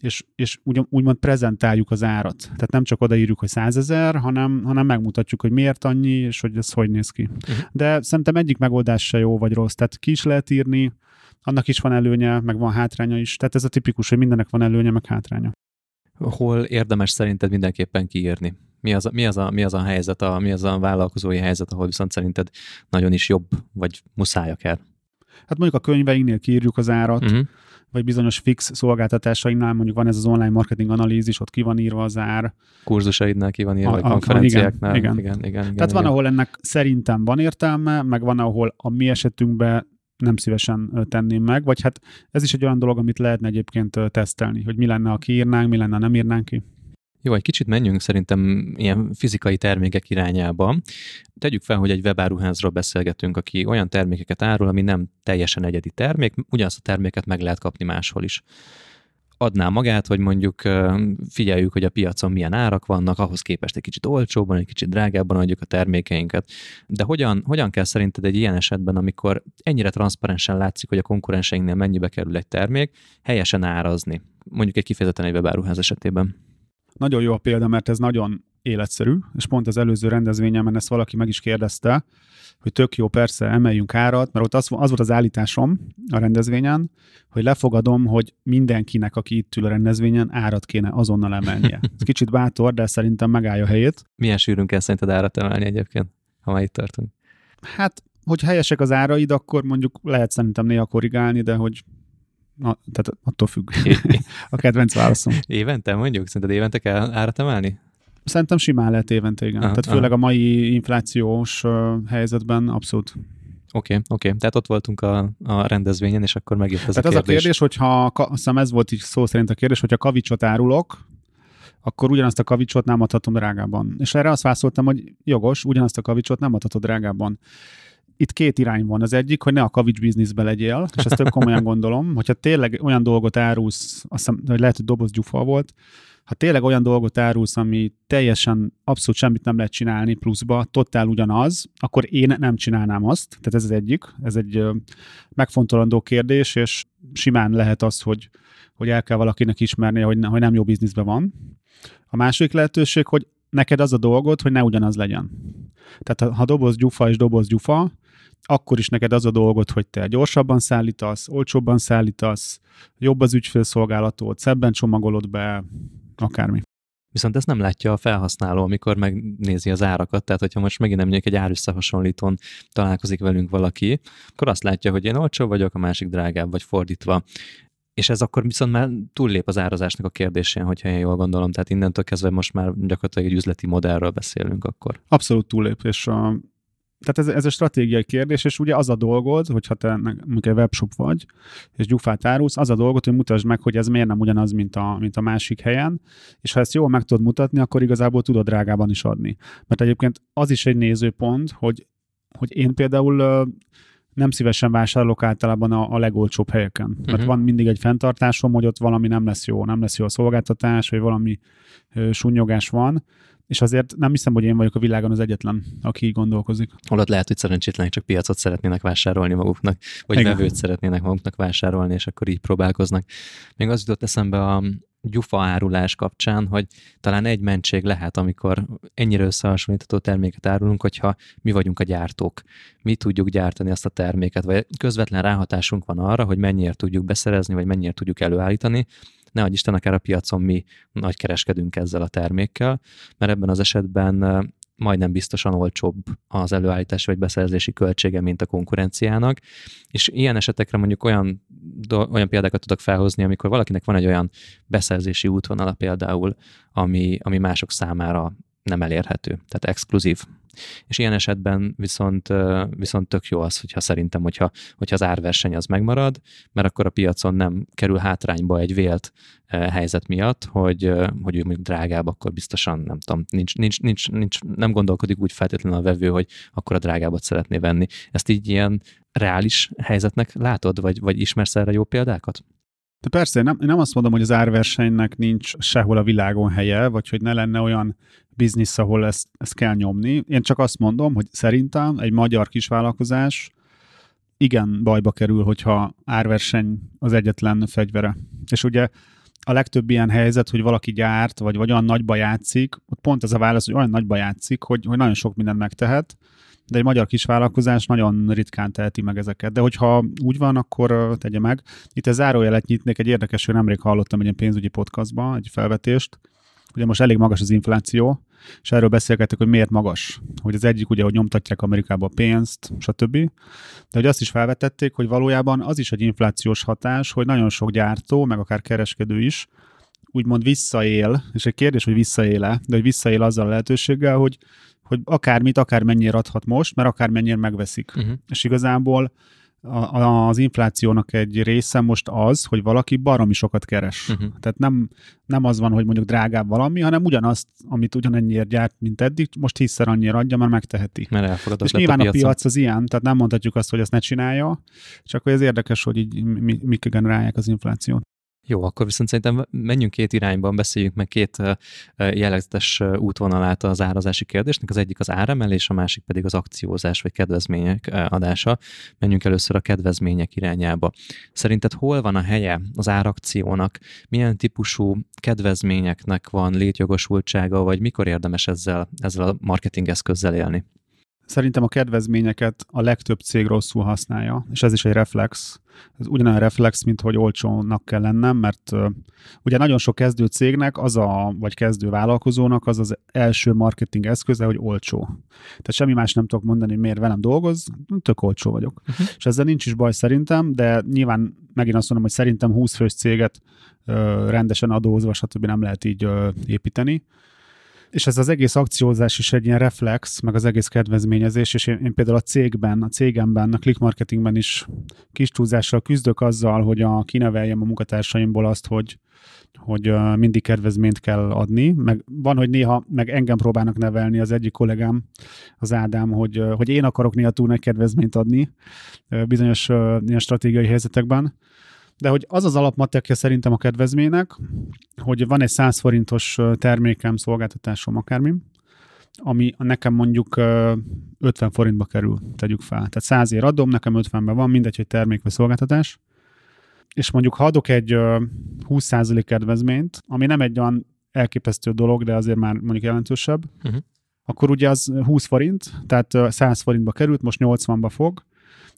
és, és úgy, úgymond prezentáljuk az árat. Tehát nem csak odaírjuk, hogy százezer, hanem, hanem megmutatjuk, hogy miért annyi, és hogy ez hogy néz ki. Uh-huh. De szerintem egyik megoldás se jó vagy rossz. Tehát ki is lehet írni, annak is van előnye, meg van hátránya is. Tehát ez a tipikus, hogy mindennek van előnye, meg hátránya. Hol érdemes szerinted mindenképpen kiírni? Mi az, mi az, a, mi az a helyzet, a, mi az a vállalkozói helyzet, ahol viszont szerinted nagyon is jobb, vagy muszája kell? Hát mondjuk a könyveinknél kiírjuk az árat, uh-huh. Vagy bizonyos fix szolgáltatásainknál mondjuk van ez az online marketing analízis, ott ki van írva az ár. Kurzusaidnál ki van írva, a, vagy konferenciáknál. Igen, igen. igen, igen, Tehát igen, van, igen. ahol ennek szerintem van értelme, meg van, ahol a mi esetünkben nem szívesen tenném meg, vagy hát ez is egy olyan dolog, amit lehetne egyébként tesztelni, hogy mi lenne, ha kiírnánk, mi lenne, ha nem írnánk ki. Jó, egy kicsit menjünk szerintem ilyen fizikai termékek irányába. Tegyük fel, hogy egy webáruházról beszélgetünk, aki olyan termékeket árul, ami nem teljesen egyedi termék, ugyanazt a terméket meg lehet kapni máshol is adná magát, hogy mondjuk figyeljük, hogy a piacon milyen árak vannak, ahhoz képest egy kicsit olcsóbban, egy kicsit drágábban adjuk a termékeinket. De hogyan, hogyan kell szerinted egy ilyen esetben, amikor ennyire transzparensen látszik, hogy a konkurenseinknél mennyibe kerül egy termék, helyesen árazni? Mondjuk egy kifejezetten egy webáruház esetében. Nagyon jó a példa, mert ez nagyon életszerű, és pont az előző rendezvényemen ezt valaki meg is kérdezte, hogy tök jó, persze, emeljünk árat, mert ott az, az volt az állításom a rendezvényen, hogy lefogadom, hogy mindenkinek, aki itt ül a rendezvényen, árat kéne azonnal emelnie. Ez kicsit bátor, de szerintem megállja a helyét. Milyen sűrűn kell szerinted árat emelni egyébként, ha már itt tartunk? Hát, hogy helyesek az áraid, akkor mondjuk lehet szerintem néha korrigálni, de hogy Na, tehát attól függ. a kedvenc válaszom. Évente mondjuk? Szerinted évente kell árat emelni? Szerintem simán lehet évente, igen. Aha, Tehát főleg aha. a mai inflációs helyzetben abszolút. Oké, okay, oké. Okay. Tehát ott voltunk a, a rendezvényen, és akkor megjött ez Tehát a kérdés. az a kérdés, hogyha, azt hiszem ez volt így szó szerint a kérdés, hogyha kavicsot árulok, akkor ugyanazt a kavicsot nem adhatom drágában. És erre azt válaszoltam, hogy jogos, ugyanazt a kavicsot nem adhatod drágában. Itt két irány van. Az egyik, hogy ne a kavics bizniszbe legyél, és ezt több komolyan gondolom, hogyha tényleg olyan dolgot árulsz, azt hiszem, hogy lehet, hogy doboz gyufa volt, ha tényleg olyan dolgot árulsz, ami teljesen abszolút semmit nem lehet csinálni pluszba, totál ugyanaz, akkor én nem csinálnám azt. Tehát ez az egyik, ez egy megfontolandó kérdés, és simán lehet az, hogy, hogy el kell valakinek ismernie, hogy, ne, hogy nem jó bizniszben van. A másik lehetőség, hogy neked az a dolgod, hogy ne ugyanaz legyen. Tehát ha doboz gyufa és doboz gyufa, akkor is neked az a dolgod, hogy te gyorsabban szállítasz, olcsóbban szállítasz, jobb az ügyfélszolgálatod, szebben csomagolod be, akármi. Viszont ezt nem látja a felhasználó, amikor megnézi az árakat, tehát hogyha most megint nem mondjuk egy árösszehasonlítón találkozik velünk valaki, akkor azt látja, hogy én olcsó vagyok, a másik drágább, vagy fordítva. És ez akkor viszont már túllép az árazásnak a kérdésén, hogyha én jól gondolom. Tehát innentől kezdve most már gyakorlatilag egy üzleti modellről beszélünk akkor. Abszolút túllép, és a, tehát ez, ez a stratégiai kérdés, és ugye az a dolgod, hogyha te mondjuk egy webshop vagy, és gyufát árulsz, az a dolgod, hogy mutasd meg, hogy ez miért nem ugyanaz, mint a, mint a másik helyen, és ha ezt jól meg tudod mutatni, akkor igazából tudod drágában is adni. Mert egyébként az is egy nézőpont, hogy, hogy én például nem szívesen vásárolok általában a, a legolcsóbb helyeken. Mert uh-huh. van mindig egy fenntartásom, hogy ott valami nem lesz jó, nem lesz jó a szolgáltatás, vagy valami ö, sunyogás van, és azért nem hiszem, hogy én vagyok a világon az egyetlen, aki így gondolkozik. Holott lehet, hogy szerencsétlenek csak piacot szeretnének vásárolni maguknak, vagy Igen. vevőt szeretnének maguknak vásárolni, és akkor így próbálkoznak. Még az jutott eszembe a gyufa árulás kapcsán, hogy talán egy mentség lehet, amikor ennyire összehasonlítható terméket árulunk, hogyha mi vagyunk a gyártók. Mi tudjuk gyártani azt a terméket, vagy közvetlen ráhatásunk van arra, hogy mennyiért tudjuk beszerezni, vagy mennyiért tudjuk előállítani, ne adj Isten, akár a piacon mi nagy kereskedünk ezzel a termékkel, mert ebben az esetben majdnem biztosan olcsóbb az előállítási vagy beszerzési költsége, mint a konkurenciának. És ilyen esetekre mondjuk olyan, olyan példákat tudok felhozni, amikor valakinek van egy olyan beszerzési útvonala például, ami, ami mások számára nem elérhető, tehát exkluzív. És ilyen esetben viszont, viszont tök jó az, hogyha szerintem, hogyha, hogyha az árverseny az megmarad, mert akkor a piacon nem kerül hátrányba egy vélt helyzet miatt, hogy, hogy ő mondjuk drágább, akkor biztosan nem tudom, nincs, nincs, nincs, nincs, nem gondolkodik úgy feltétlenül a vevő, hogy akkor a drágábbat szeretné venni. Ezt így ilyen reális helyzetnek látod, vagy, vagy ismersz erre jó példákat? De persze, nem, nem azt mondom, hogy az árversenynek nincs sehol a világon helye, vagy hogy ne lenne olyan biznisz, ahol ezt, ezt kell nyomni. Én csak azt mondom, hogy szerintem egy magyar kisvállalkozás igen bajba kerül, hogyha árverseny az egyetlen fegyvere. És ugye a legtöbb ilyen helyzet, hogy valaki gyárt, vagy, vagy olyan nagyba játszik, ott pont ez a válasz, hogy olyan nagyba játszik, hogy, hogy nagyon sok mindent megtehet, de egy magyar kisvállalkozás nagyon ritkán teheti meg ezeket. De hogyha úgy van, akkor tegye meg. Itt egy zárójelet nyitnék, egy érdekes, hogy nemrég hallottam egy ilyen pénzügyi podcastban egy felvetést, ugye most elég magas az infláció, és erről beszélgettek, hogy miért magas. Hogy az egyik ugye, hogy nyomtatják Amerikába a pénzt, stb. De hogy azt is felvetették, hogy valójában az is egy inflációs hatás, hogy nagyon sok gyártó, meg akár kereskedő is úgymond visszaél, és egy kérdés, hogy visszaéle, de hogy visszaél azzal a lehetőséggel, hogy hogy akármit, akár mennyire adhat most, mert akár mennyire megveszik. Uh-huh. És igazából a, az inflációnak egy része most az, hogy valaki baromi sokat keres. Uh-huh. Tehát nem, nem az van, hogy mondjuk drágább valami, hanem ugyanazt, amit ugyanennyiért gyárt, mint eddig, most tízszer annyira adja, mert megteheti. Mert És nyilván a, a piac az ilyen, tehát nem mondhatjuk azt, hogy ezt ne csinálja, csak hogy ez érdekes, hogy így mi, mik generálják az inflációt. Jó, akkor viszont szerintem menjünk két irányban, beszéljünk meg két jellegzetes útvonalát az árazási kérdésnek. Az egyik az áremelés, a másik pedig az akciózás vagy kedvezmények adása. Menjünk először a kedvezmények irányába. Szerinted hol van a helye az árakciónak? Milyen típusú kedvezményeknek van létjogosultsága, vagy mikor érdemes ezzel, ezzel a marketing eszközzel élni? Szerintem a kedvezményeket a legtöbb cég rosszul használja, és ez is egy reflex. Ez ugyanolyan reflex, mint hogy olcsónak kell lennem, mert uh, ugye nagyon sok kezdő cégnek az a, vagy kezdő vállalkozónak az az első marketing eszköze, hogy olcsó. Tehát semmi más nem tudok mondani, miért velem dolgoz, tök olcsó vagyok. Uh-huh. És ezzel nincs is baj szerintem, de nyilván megint azt mondom, hogy szerintem 20 fős céget uh, rendesen adózva, stb. nem lehet így uh, építeni és ez az egész akciózás is egy ilyen reflex, meg az egész kedvezményezés, és én, én például a cégben, a cégemben, a click marketingben is kis túlzással küzdök azzal, hogy a, kineveljem a munkatársaimból azt, hogy, hogy mindig kedvezményt kell adni, meg van, hogy néha meg engem próbálnak nevelni az egyik kollégám, az Ádám, hogy, hogy én akarok néha túl nagy kedvezményt adni bizonyos ilyen stratégiai helyzetekben, de hogy az az alapmatekja szerintem a kedvezménynek, hogy van egy 100 forintos termékem, szolgáltatásom, akármi, ami nekem mondjuk 50 forintba kerül, tegyük fel. Tehát 100 ér adom, nekem 50-ben van, mindegy, hogy termék vagy szolgáltatás. És mondjuk ha adok egy 20% kedvezményt, ami nem egy olyan elképesztő dolog, de azért már mondjuk jelentősebb, uh-huh. akkor ugye az 20 forint, tehát 100 forintba került, most 80-ba fog,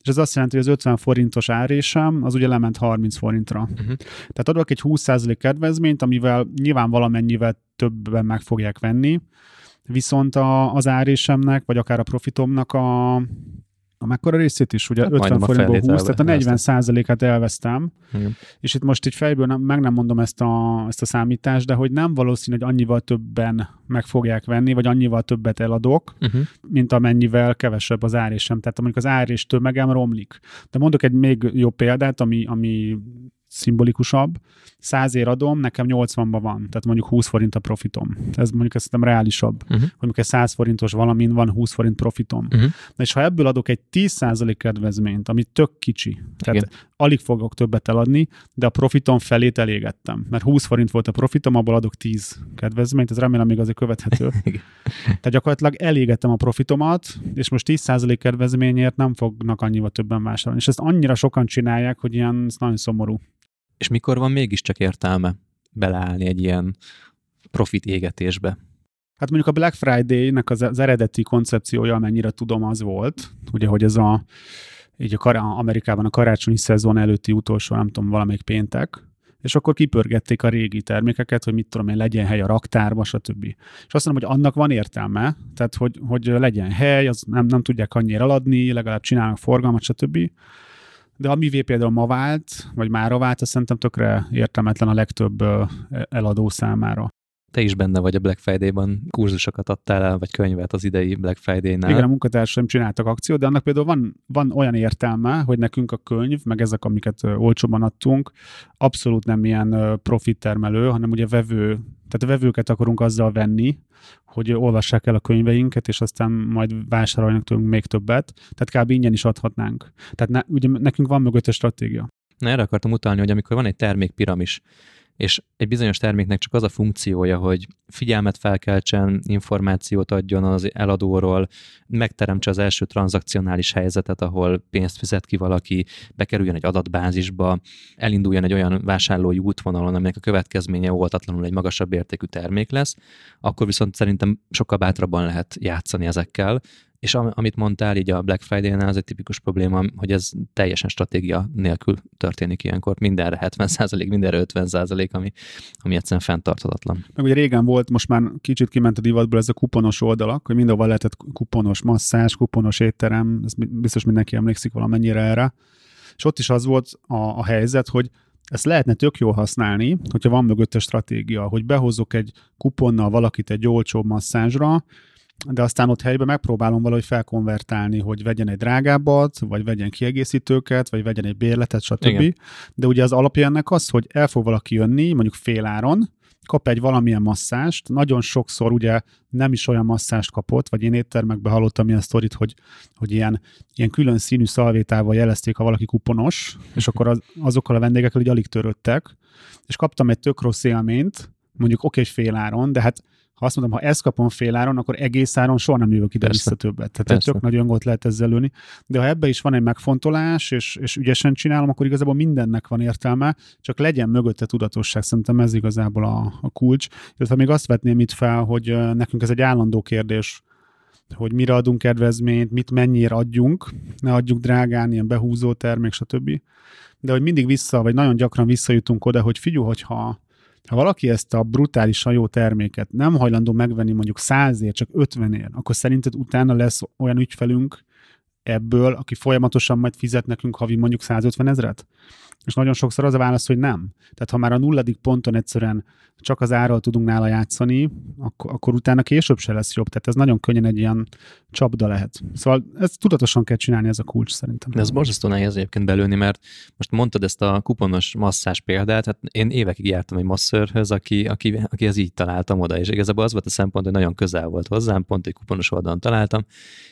és ez azt jelenti, hogy az 50 forintos árésem az ugye lement 30 forintra. Uh-huh. Tehát adok egy 20% kedvezményt, amivel nyilván valamennyivel többen meg fogják venni, viszont a, az árésemnek, vagy akár a profitomnak a a mekkora részét is, ugye hát 50 forintból 20, tehát a 40 százalékát elvesztem, Igen. és itt most így fejből nem, meg nem mondom ezt a, ezt a számítást, de hogy nem valószínű, hogy annyival többen meg fogják venni, vagy annyival többet eladok, uh-huh. mint amennyivel kevesebb az árésem. Tehát mondjuk az árés tömegem romlik. De mondok egy még jobb példát, ami, ami szimbolikusabb. 100 ér adom, nekem 80-ban van, tehát mondjuk 20 forint a profitom. Ez mondjuk ezt nem reálisabb, uh-huh. mondjuk egy 100 forintos valamin van 20 forint profitom. Uh-huh. Na és ha ebből adok egy 10% kedvezményt, ami tök kicsi, tehát Igen. alig fogok többet eladni, de a profitom felét elégettem, mert 20 forint volt a profitom, abból adok 10 kedvezményt, ez remélem még azért követhető. tehát gyakorlatilag elégettem a profitomat, és most 10% kedvezményért nem fognak annyival többen vásárolni. És ezt annyira sokan csinálják, hogy ilyen ez nagyon szomorú. És mikor van mégiscsak értelme beleállni egy ilyen profit égetésbe? Hát mondjuk a Black Friday-nek az, az eredeti koncepciója, amennyire tudom, az volt, ugye, hogy ez a, így a kar- Amerikában a karácsonyi szezon előtti utolsó, nem tudom, valamelyik péntek, és akkor kipörgették a régi termékeket, hogy mit tudom én, legyen hely a raktárba, stb. És azt mondom, hogy annak van értelme, tehát hogy, hogy legyen hely, az nem, nem tudják annyira eladni, legalább csinálnak forgalmat, stb de amivé például ma vált, vagy mára vált, azt szerintem tökre értelmetlen a legtöbb eladó számára. Te is benne vagy a Black Friday-ban, kurzusokat adtál el, vagy könyvet az idei Black Friday-nál. Igen, a munkatársaim csináltak akciót, de annak például van, van olyan értelme, hogy nekünk a könyv, meg ezek, amiket olcsóban adtunk, abszolút nem ilyen profit termelő, hanem ugye vevő, tehát a vevőket akarunk azzal venni, hogy olvassák el a könyveinket, és aztán majd vásároljanak tőlünk még többet. Tehát kb. ingyen is adhatnánk. Tehát ne, ugye nekünk van mögötte stratégia. Na erre akartam utalni, hogy amikor van egy termékpiramis, és egy bizonyos terméknek csak az a funkciója, hogy figyelmet felkeltsen, információt adjon az eladóról, megteremtse az első tranzakcionális helyzetet, ahol pénzt fizet ki valaki, bekerüljön egy adatbázisba, elinduljon egy olyan vásárlói útvonalon, aminek a következménye óvatatlanul egy magasabb értékű termék lesz, akkor viszont szerintem sokkal bátrabban lehet játszani ezekkel, és amit mondtál így a Black Friday-nál, az egy tipikus probléma, hogy ez teljesen stratégia nélkül történik ilyenkor. Mindenre 70%, mindenre 50%, ami, ami egyszerűen fenntarthatatlan. Meg ugye régen volt, most már kicsit kiment a divatból ez a kuponos oldalak, hogy mindenhol lehetett kuponos masszás, kuponos étterem, ez biztos mindenki emlékszik valamennyire erre. És ott is az volt a, a helyzet, hogy ezt lehetne tök jól használni, hogyha van mögötte stratégia, hogy behozok egy kuponnal valakit egy olcsóbb masszázsra, de aztán ott helyben megpróbálom valahogy felkonvertálni, hogy vegyen egy drágábbat, vagy vegyen kiegészítőket, vagy vegyen egy bérletet, stb. Igen. De ugye az alapja ennek az, hogy el fog valaki jönni, mondjuk féláron, kap egy valamilyen masszást, nagyon sokszor ugye nem is olyan masszást kapott, vagy én éttermekben hallottam ilyen sztorit, hogy, hogy ilyen, ilyen külön színű szalvétával jelezték, ha valaki kuponos, és akkor az, azokkal a vendégekkel így alig törődtek, és kaptam egy tök rossz élményt, mondjuk oké, okay, fél áron, de hát ha azt mondom, ha ezt kapom fél áron, akkor egész áron soha nem jövök ide vissza többet. Tehát Persze. tök nagy öngot lehet ezzel lőni. De ha ebbe is van egy megfontolás, és, és ügyesen csinálom, akkor igazából mindennek van értelme, csak legyen mögötte tudatosság. Szerintem ez igazából a, a kulcs. Illetve még azt vetném itt fel, hogy nekünk ez egy állandó kérdés, hogy mire adunk kedvezményt, mit mennyire adjunk, ne adjuk drágán, ilyen behúzó termék, stb. De hogy mindig vissza, vagy nagyon gyakran visszajutunk oda, hogy figyelj, hogyha ha valaki ezt a brutálisan jó terméket nem hajlandó megvenni mondjuk százért, csak ötvenért, akkor szerinted utána lesz olyan ügyfelünk ebből, aki folyamatosan majd fizet nekünk havi mondjuk 150 ezret? És nagyon sokszor az a válasz, hogy nem. Tehát ha már a nulladik ponton egyszerűen csak az árral tudunk nála játszani, akkor, akkor utána később se lesz jobb. Tehát ez nagyon könnyen egy ilyen csapda lehet. Szóval ezt tudatosan kell csinálni, ez a kulcs szerintem. De ez borzasztó nehéz egyébként belőni, mert most mondtad ezt a kuponos masszás példát, hát én évekig jártam egy masszörhöz, aki, aki, aki ez így találtam oda, és igazából az volt a szempont, hogy nagyon közel volt hozzám, pont egy kuponos oldalon találtam,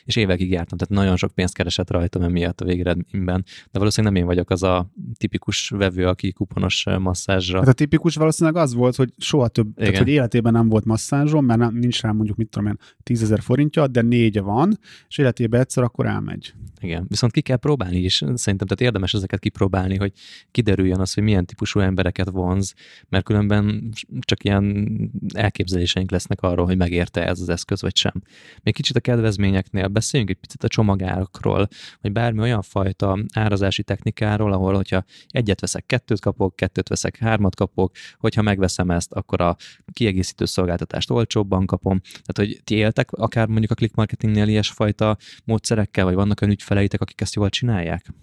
és évekig jártam, tehát nagyon sok pénzt keresett rajtam emiatt a végeredményben, de valószínűleg nem én vagyok az a tipikus vevő, aki kuponos masszázsra. Hát a tipikus valószínűleg az volt, hogy soha több, Igen. tehát hogy életében nem volt masszázsom, mert nem, nincs rá mondjuk, mit tudom én, tízezer forintja, de négye van, és életében egyszer akkor elmegy. Igen, viszont ki kell próbálni is, szerintem, tehát érdemes ezeket kipróbálni, hogy kiderüljön az, hogy milyen típusú embereket vonz, mert különben csak ilyen elképzeléseink lesznek arról, hogy megérte ez az eszköz, vagy sem. Még kicsit a kedvezményeknél beszéljünk egy picit a csomagárakról, vagy bármi olyan fajta árazási technikáról, ahol, hogyha egyet veszek, kettőt kapok, kettőt veszek, hármat kapok, hogyha megveszem ezt, akkor a kiegészítő szolgáltatást olcsóbban kapom. Tehát, hogy ti éltek akár mondjuk a click marketingnél ilyesfajta módszerekkel, vagy vannak olyan ügyfeleitek, akik ezt jól csinálják?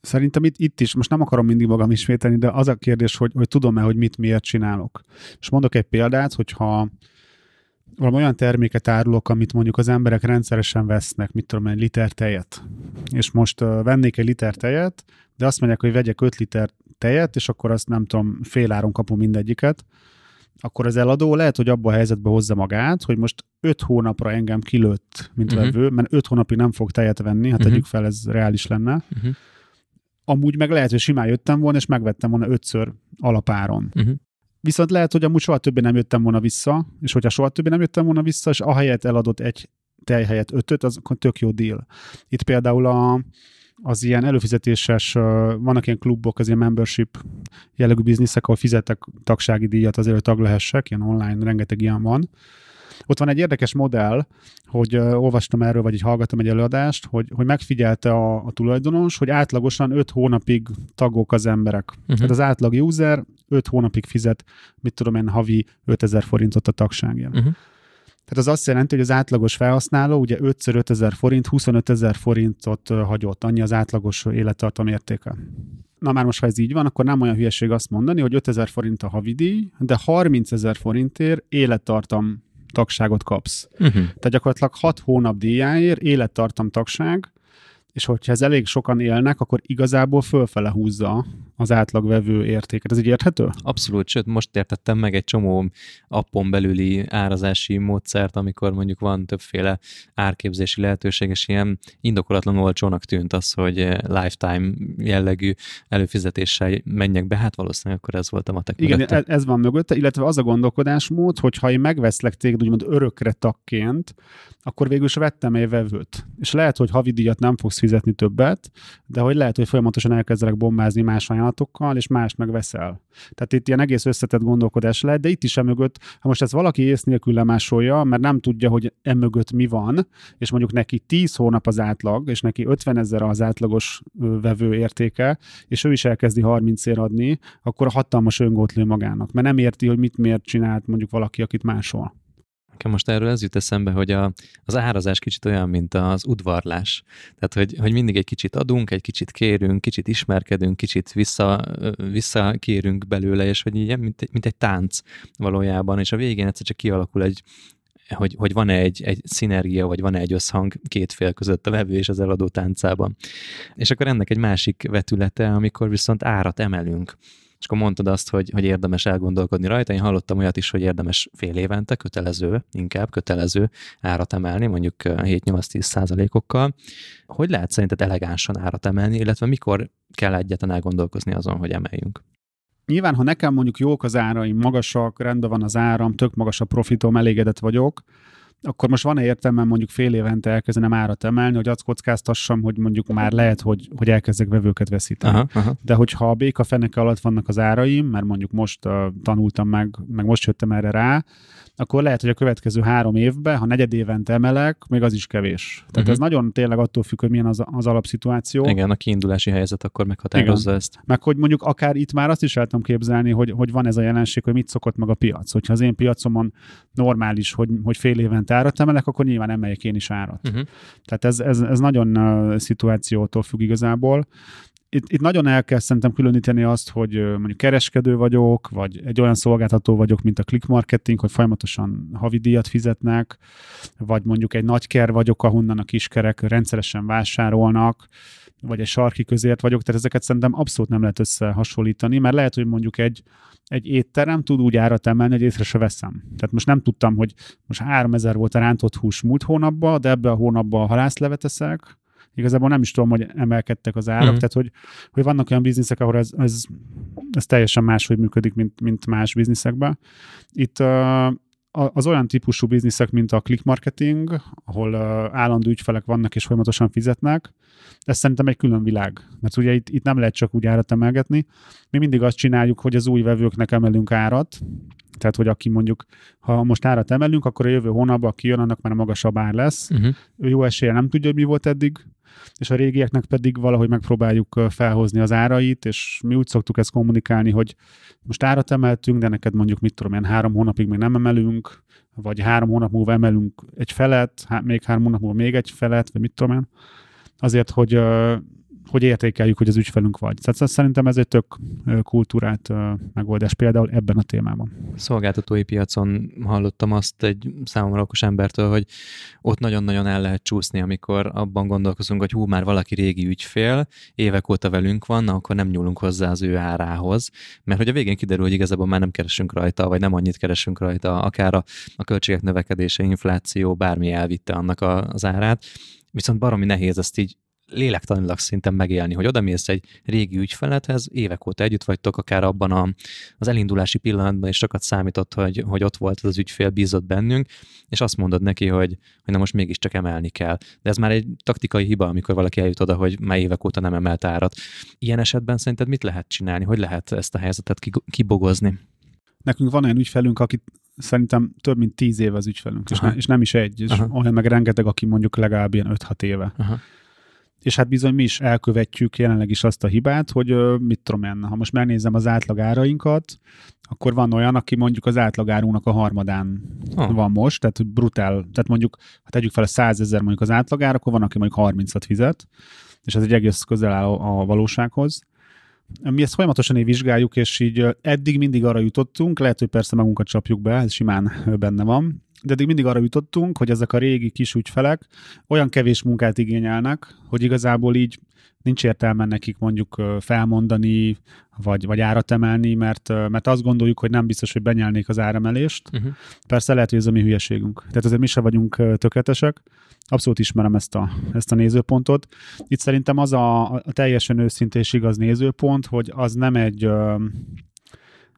Szerintem itt, itt is, most nem akarom mindig magam ismételni, de az a kérdés, hogy, hogy tudom-e, hogy mit miért csinálok. És mondok egy példát, hogyha valami olyan terméket árulok, amit mondjuk az emberek rendszeresen vesznek, mit tudom, egy liter tejet. És most uh, vennék egy liter tejet, de azt mondják, hogy vegyek 5 liter tejet, és akkor azt nem tudom, fél áron kapom mindegyiket, akkor az eladó lehet, hogy abba a helyzetbe hozza magát, hogy most öt hónapra engem kilőtt, mint uh-huh. vevő, mert öt hónapig nem fog tejet venni, hát uh-huh. tegyük fel, ez reális lenne. Uh-huh. Amúgy meg lehet, hogy simán jöttem volna, és megvettem volna ötször alapáron. Uh-huh. Viszont lehet, hogy amúgy soha többé nem jöttem volna vissza, és hogyha soha többé nem jöttem volna vissza, és ahelyett eladott egy tej helyett ötöt, az akkor tök jó deal. Itt például a, az ilyen előfizetéses, vannak ilyen klubok, az ilyen membership jellegű bizniszek, ahol fizetek tagsági díjat azért, hogy tag lehessek, ilyen online, rengeteg ilyen van. Ott van egy érdekes modell, hogy uh, olvastam erről, vagy így hallgattam egy előadást, hogy, hogy megfigyelte a, a tulajdonos, hogy átlagosan 5 hónapig tagok az emberek. Uh-huh. Tehát az átlag user 5 hónapig fizet, mit tudom én, havi 5000 forintot a tagságért. Uh-huh. Tehát az azt jelenti, hogy az átlagos felhasználó ugye 5 5000 forint, 25 ezer forintot hagyott, annyi az átlagos élettartam értéke. Na már most, ha ez így van, akkor nem olyan hülyeség azt mondani, hogy 5000 forint a havidíj, de 30 ezer forintért élettartam tagságot kapsz. Uh-huh. Tehát gyakorlatilag 6 hónap díjáért élettartam tagság, és hogyha ez elég sokan élnek, akkor igazából fölfele húzza az átlagvevő értéket. Ez így érthető? Abszolút, sőt, most értettem meg egy csomó appon belüli árazási módszert, amikor mondjuk van többféle árképzési lehetőség, és ilyen indokolatlan olcsónak tűnt az, hogy lifetime jellegű előfizetéssel menjek be, hát valószínűleg akkor ez volt a matek Igen, mögötte. ez van mögötte, illetve az a gondolkodásmód, hogy ha én megveszlek téged úgymond örökre takként, akkor végül is vettem egy vevőt. És lehet, hogy havidíjat nem fogsz fizetni többet, de hogy lehet, hogy folyamatosan elkezdelek bombázni más ajánlatokkal, és más megveszel. Tehát itt ilyen egész összetett gondolkodás lehet, de itt is emögött, ha most ezt valaki ész nélkül lemásolja, mert nem tudja, hogy emögött mi van, és mondjuk neki 10 hónap az átlag, és neki 50 ezer az átlagos vevő értéke, és ő is elkezdi 30 ér adni, akkor a hatalmas öngót lő magának, mert nem érti, hogy mit miért csinált mondjuk valaki, akit másol. Nekem most erről ez jut eszembe, hogy a, az árazás kicsit olyan, mint az udvarlás. Tehát, hogy, hogy mindig egy kicsit adunk, egy kicsit kérünk, kicsit ismerkedünk, kicsit vissza, visszakérünk belőle, és hogy így, mint, mint egy tánc valójában, és a végén egyszer csak kialakul egy, hogy, hogy van-e egy, egy szinergia, vagy van-e egy összhang két fél között a vevő és az eladó táncában. És akkor ennek egy másik vetülete, amikor viszont árat emelünk és akkor mondtad azt, hogy, hogy érdemes elgondolkodni rajta. Én hallottam olyat is, hogy érdemes fél évente kötelező, inkább kötelező árat emelni, mondjuk 7-8-10 százalékokkal. Hogy lehet szerinted elegánsan árat emelni, illetve mikor kell egyetlen elgondolkozni azon, hogy emeljünk? Nyilván, ha nekem mondjuk jók az áraim, magasak, rendben van az áram, tök magas a profitom, elégedett vagyok, akkor most van-e értelme mondjuk fél évente elkezdenem árat emelni, hogy azt kockáztassam, hogy mondjuk már lehet, hogy, hogy elkezdek vevőket veszíteni. Aha, aha. De hogyha a béka feneke alatt vannak az áraim, mert mondjuk most uh, tanultam meg, meg most jöttem erre rá, akkor lehet, hogy a következő három évben, ha negyed évente emelek, még az is kevés. Tehát uh-huh. ez nagyon tényleg attól függ, hogy milyen az, az alapszituáció. Igen, a kiindulási helyzet akkor meghatározza Igen. ezt. Meg hogy mondjuk akár itt már azt is el tudom képzelni, hogy, hogy van ez a jelenség, hogy mit szokott meg a piac. Hogyha az én piacomon normális, hogy, hogy fél évente árat emelek, akkor nyilván emeljek én is árat. Uh-huh. Tehát ez, ez, ez nagyon szituációtól függ igazából itt, itt nagyon el kell szerintem különíteni azt, hogy mondjuk kereskedő vagyok, vagy egy olyan szolgáltató vagyok, mint a click marketing, hogy folyamatosan havidíjat fizetnek, vagy mondjuk egy nagy ker vagyok, ahonnan a kiskerek rendszeresen vásárolnak, vagy egy sarki közért vagyok, tehát ezeket szerintem abszolút nem lehet összehasonlítani, mert lehet, hogy mondjuk egy, egy étterem tud úgy árat emelni, hogy észre se veszem. Tehát most nem tudtam, hogy most 3000 volt a rántott hús múlt hónapban, de ebbe a hónapban halászlevet eszek, igazából nem is tudom, hogy emelkedtek az árak, mm. tehát hogy, hogy vannak olyan bizniszek, ahol ez, ez, ez teljesen máshogy működik, mint, mint más bizniszekben. Itt uh, az olyan típusú bizniszek, mint a click marketing, ahol uh, állandó ügyfelek vannak és folyamatosan fizetnek, ez szerintem egy külön világ. Mert ugye itt, itt nem lehet csak úgy árat emelgetni. Mi mindig azt csináljuk, hogy az új vevőknek emelünk árat, tehát, hogy aki mondjuk, ha most árat emelünk, akkor a jövő hónapban, aki jön, annak már magasabb ár lesz. Uh-huh. Ő jó esélye nem tudja, hogy mi volt eddig, és a régieknek pedig valahogy megpróbáljuk felhozni az árait, és mi úgy szoktuk ezt kommunikálni, hogy most árat emeltünk, de neked mondjuk mit tudom én, három hónapig még nem emelünk, vagy három hónap múlva emelünk egy felet, há- még három hónap múlva még egy felet, vagy mit tudom én, azért, hogy hogy értékeljük, hogy az ügyfelünk vagy. Tehát szerintem ez egy tök kultúrát megoldás például ebben a témában. Szolgáltatói piacon hallottam azt egy számomra okos embertől, hogy ott nagyon-nagyon el lehet csúszni, amikor abban gondolkozunk, hogy hú, már valaki régi ügyfél, évek óta velünk van, akkor nem nyúlunk hozzá az ő árához, mert hogy a végén kiderül, hogy igazából már nem keresünk rajta, vagy nem annyit keresünk rajta, akár a, a költségek növekedése, infláció, bármi elvitte annak a, az árát, viszont baromi nehéz ezt így lélektanilag szinten megélni, hogy oda mész egy régi ügyfelethez, évek óta együtt vagytok, akár abban a, az elindulási pillanatban is sokat számított, hogy, hogy ott volt az ügyfél, bízott bennünk, és azt mondod neki, hogy, hogy na most mégiscsak emelni kell. De ez már egy taktikai hiba, amikor valaki eljut oda, hogy már évek óta nem emelt árat. Ilyen esetben szerinted mit lehet csinálni? Hogy lehet ezt a helyzetet kibogozni? Nekünk van olyan ügyfelünk, akit szerintem több mint tíz éve az ügyfelünk, és, ne, és nem is egy, és Aha. olyan meg rengeteg, aki mondjuk legalább ilyen 5-6 éve. Aha. És hát bizony mi is elkövetjük jelenleg is azt a hibát, hogy mit tudom én, ha most megnézem az átlag árainkat, akkor van olyan, aki mondjuk az átlagárunknak a harmadán ha. van most, tehát brutál, tehát mondjuk, ha tegyük fel a 100 ezer mondjuk az átlagár, akkor van, aki mondjuk 30-at fizet, és ez egy egész közel áll a, a valósághoz. Mi ezt folyamatosan így vizsgáljuk, és így eddig mindig arra jutottunk, lehet, hogy persze magunkat csapjuk be, ez simán benne van, de eddig mindig arra jutottunk, hogy ezek a régi kis ügyfelek olyan kevés munkát igényelnek, hogy igazából így nincs értelme nekik mondjuk felmondani, vagy, vagy árat emelni, mert, mert azt gondoljuk, hogy nem biztos, hogy benyelnék az áremelést. Uh-huh. Persze lehet, hogy ez a mi hülyeségünk. Tehát azért mi se vagyunk tökéletesek. Abszolút ismerem ezt a, ezt a nézőpontot. Itt szerintem az a, a teljesen őszinte és igaz nézőpont, hogy az nem egy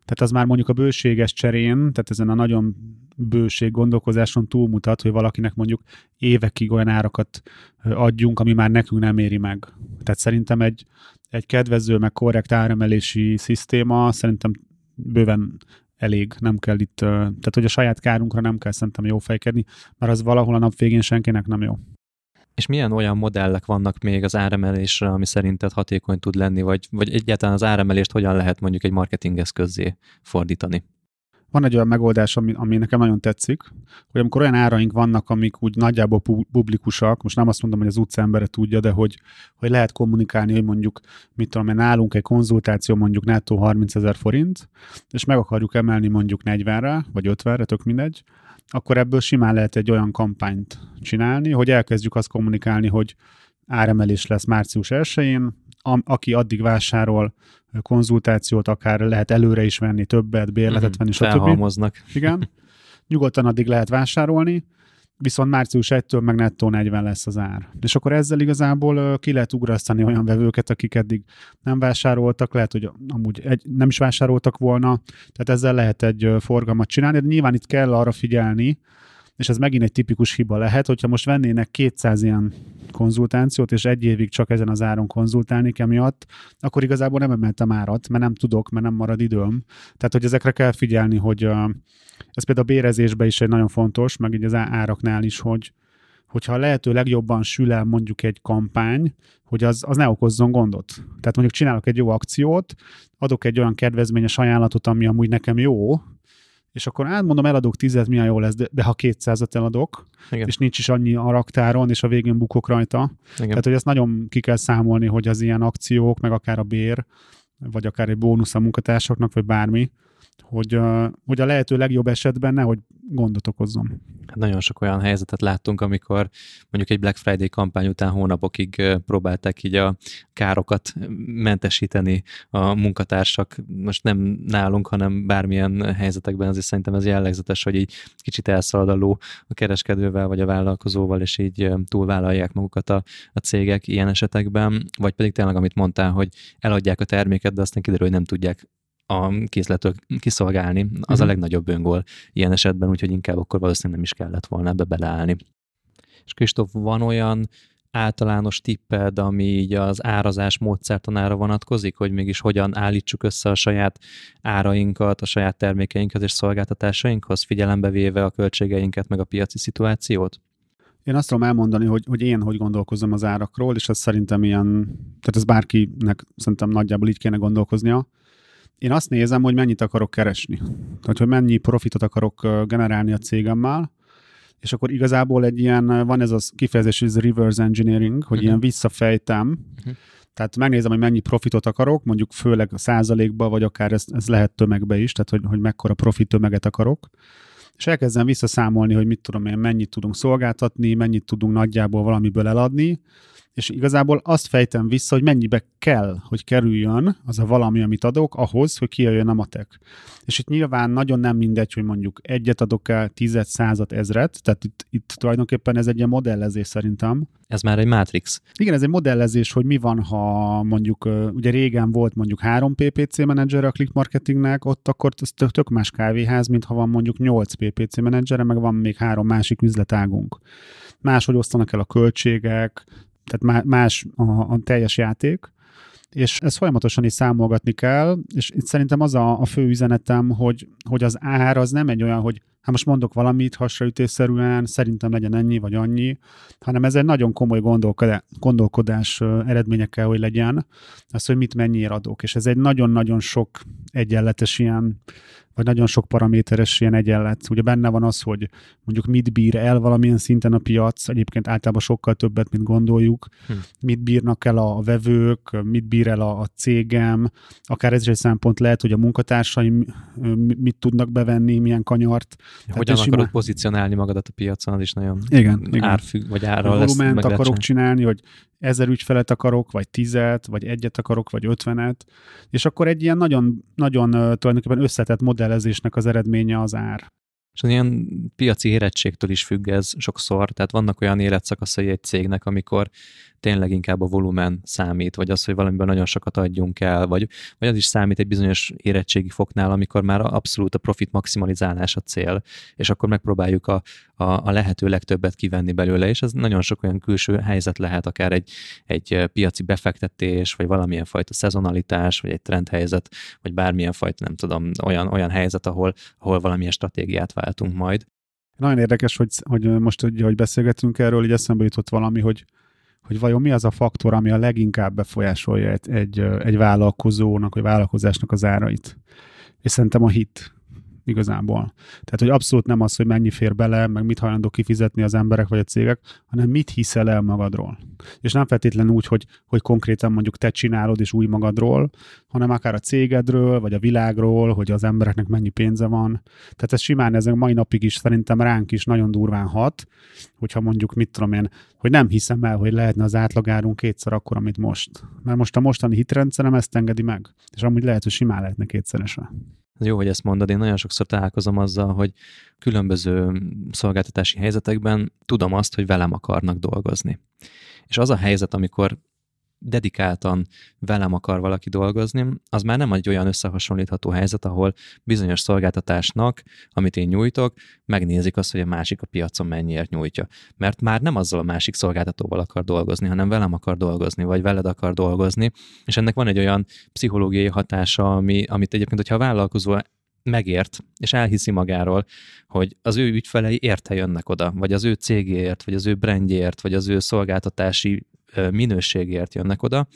tehát az már mondjuk a bőséges cserén, tehát ezen a nagyon bőség gondolkozáson túlmutat, hogy valakinek mondjuk évekig olyan árakat adjunk, ami már nekünk nem éri meg. Tehát szerintem egy, egy kedvező, meg korrekt áremelési szisztéma szerintem bőven elég, nem kell itt, tehát hogy a saját kárunkra nem kell szerintem jó fejkedni, mert az valahol a nap végén senkinek nem jó. És milyen olyan modellek vannak még az áremelésre, ami szerinted hatékony tud lenni, vagy, vagy egyáltalán az áremelést hogyan lehet mondjuk egy marketing eszközzé fordítani? Van egy olyan megoldás, ami, ami nekem nagyon tetszik, hogy amikor olyan áraink vannak, amik úgy nagyjából publikusak, most nem azt mondom, hogy az utca embere tudja, de hogy, hogy lehet kommunikálni, hogy mondjuk, mit tudom én, nálunk egy konzultáció mondjuk nettó 30 ezer forint, és meg akarjuk emelni mondjuk 40-re, vagy 50-re, tök mindegy, akkor ebből simán lehet egy olyan kampányt csinálni, hogy elkezdjük azt kommunikálni, hogy áremelés lesz március 1-én, aki addig vásárol konzultációt, akár lehet előre is venni többet, bérletet venni, stb. Felhalmoznak. Igen. Nyugodtan addig lehet vásárolni, viszont március 1-től meg nettó 40 lesz az ár. És akkor ezzel igazából ki lehet ugrasztani olyan vevőket, akik eddig nem vásároltak, lehet, hogy amúgy egy, nem is vásároltak volna, tehát ezzel lehet egy forgalmat csinálni, de nyilván itt kell arra figyelni, és ez megint egy tipikus hiba lehet, hogyha most vennének 200 ilyen konzultációt, és egy évig csak ezen az áron konzultálni emiatt, akkor igazából nem emeltem árat, mert nem tudok, mert nem marad időm. Tehát, hogy ezekre kell figyelni, hogy ez például a bérezésben is egy nagyon fontos, meg így az áraknál is, hogy, hogyha a lehető legjobban sül el mondjuk egy kampány, hogy az, az ne okozzon gondot. Tehát mondjuk csinálok egy jó akciót, adok egy olyan kedvezményes ajánlatot, ami amúgy nekem jó, és akkor átmondom, eladok tizet, milyen jó lesz, de, de ha kétszázat eladok, Igen. és nincs is annyi a raktáron, és a végén bukok rajta. Igen. Tehát, hogy ezt nagyon ki kell számolni, hogy az ilyen akciók, meg akár a bér, vagy akár egy bónusz a munkatársaknak, vagy bármi, hogy, hogy a lehető legjobb esetben nehogy gondot okozzon. Hát nagyon sok olyan helyzetet láttunk, amikor mondjuk egy Black Friday kampány után hónapokig próbálták így a károkat mentesíteni a munkatársak. Most nem nálunk, hanem bármilyen helyzetekben azért szerintem ez jellegzetes, hogy így kicsit elszalad a a kereskedővel vagy a vállalkozóval, és így túlvállalják magukat a, a cégek ilyen esetekben, vagy pedig tényleg, amit mondtál, hogy eladják a terméket, de aztán kiderül, hogy nem tudják a készletől kiszolgálni, az uh-huh. a mhm. legnagyobb öngól ilyen esetben, úgyhogy inkább akkor valószínűleg nem is kellett volna ebbe beleállni. És Kristóf, van olyan általános tipped, ami így az árazás módszertanára vonatkozik, hogy mégis hogyan állítsuk össze a saját árainkat, a saját termékeinket és szolgáltatásainkhoz, figyelembe véve a költségeinket, meg a piaci szituációt? Én azt tudom elmondani, hogy, hogy én hogy gondolkozom az árakról, és ez szerintem ilyen, tehát ez bárkinek szerintem nagyjából így kéne gondolkoznia én azt nézem, hogy mennyit akarok keresni. Tehát, hogy mennyi profitot akarok generálni a cégemmel, és akkor igazából egy ilyen, van ez a kifejezés, ez reverse engineering, hogy uh-huh. ilyen visszafejtem, uh-huh. tehát megnézem, hogy mennyi profitot akarok, mondjuk főleg a százalékba, vagy akár ez, ez lehet tömegbe is, tehát hogy, hogy mekkora profit tömeget akarok, és elkezdem visszaszámolni, hogy mit tudom én, mennyit tudunk szolgáltatni, mennyit tudunk nagyjából valamiből eladni, és igazából azt fejtem vissza, hogy mennyibe kell, hogy kerüljön az a valami, amit adok, ahhoz, hogy kijöjjön a matek. És itt nyilván nagyon nem mindegy, hogy mondjuk egyet adok el, tizet, százat, ezret, tehát itt, itt tulajdonképpen ez egy ilyen modellezés szerintem. Ez már egy matrix. Igen, ez egy modellezés, hogy mi van, ha mondjuk, ugye régen volt mondjuk három PPC menedzser a click marketingnek, ott akkor ez tök, tök más kávéház, mint ha van mondjuk 8 PPC menedzsere, meg van még három másik üzletágunk. Máshogy osztanak el a költségek, tehát más a, a teljes játék, és ezt folyamatosan is számolgatni kell, és itt szerintem az a, a fő üzenetem, hogy, hogy az ár az nem egy olyan, hogy hát most mondok valamit hasraütésszerűen, szerintem legyen ennyi vagy annyi, hanem ez egy nagyon komoly gondolkodás, gondolkodás eredménye kell, hogy legyen, az, hogy mit mennyiért adok, és ez egy nagyon-nagyon sok egyenletes ilyen vagy nagyon sok paraméteres ilyen egyenlet. Ugye benne van az, hogy mondjuk mit bír el valamilyen szinten a piac, egyébként általában sokkal többet, mint gondoljuk, hm. mit bírnak el a vevők, mit bír el a, a cégem, akár ez is egy szempont lehet, hogy a munkatársaim mit tudnak bevenni, milyen kanyart. Hogyan akarod simán... pozícionálni magadat a piacon, az is nagyon igen, igen. árfügg, vagy árral lesz. Volument akarok csinálni, hogy ezer ügyfelet akarok, vagy tizet, vagy egyet akarok, vagy ötvenet, és akkor egy ilyen nagyon, nagyon tulajdonképpen összetett modellezésnek az eredménye az ár. És az ilyen piaci érettségtől is függ ez sokszor, tehát vannak olyan életszakaszai egy cégnek, amikor tényleg inkább a volumen számít, vagy az, hogy valamiben nagyon sokat adjunk el, vagy, vagy az is számít egy bizonyos érettségi foknál, amikor már abszolút a profit maximalizálás a cél, és akkor megpróbáljuk a, a, a lehető legtöbbet kivenni belőle, és ez nagyon sok olyan külső helyzet lehet, akár egy, egy piaci befektetés, vagy valamilyen fajta szezonalitás, vagy egy trendhelyzet, vagy bármilyen fajta, nem tudom, olyan, olyan helyzet, ahol, ahol valamilyen stratégiát váltunk majd. Nagyon érdekes, hogy, hogy most, hogy, hogy beszélgetünk erről, így eszembe jutott valami, hogy hogy vajon mi az a faktor, ami a leginkább befolyásolja egy, egy, egy vállalkozónak, vagy vállalkozásnak az árait. És szerintem a hit. Igazából. Tehát, hogy abszolút nem az, hogy mennyi fér bele, meg mit hajlandó kifizetni az emberek vagy a cégek, hanem mit hiszel el magadról. És nem feltétlenül úgy, hogy, hogy konkrétan mondjuk te csinálod és új magadról, hanem akár a cégedről, vagy a világról, hogy az embereknek mennyi pénze van. Tehát ez simán ez a mai napig is szerintem ránk is nagyon durván hat, hogyha mondjuk, mit tudom én, hogy nem hiszem el, hogy lehetne az átlagárunk kétszer akkor, amit most. Mert most a mostani hitrendszerem ezt engedi meg. És amúgy lehet, hogy simán lehetne kétszeresen. Jó, hogy ezt mondod. Én nagyon sokszor találkozom azzal, hogy különböző szolgáltatási helyzetekben tudom azt, hogy velem akarnak dolgozni. És az a helyzet, amikor dedikáltan velem akar valaki dolgozni, az már nem egy olyan összehasonlítható helyzet, ahol bizonyos szolgáltatásnak, amit én nyújtok, megnézik azt, hogy a másik a piacon mennyiért nyújtja. Mert már nem azzal a másik szolgáltatóval akar dolgozni, hanem velem akar dolgozni, vagy veled akar dolgozni, és ennek van egy olyan pszichológiai hatása, ami, amit egyébként, hogyha a vállalkozó megért, és elhiszi magáról, hogy az ő ügyfelei érte jönnek oda, vagy az ő cégéért, vagy az ő brandjéért, vagy az ő szolgáltatási minőségért jönnek oda,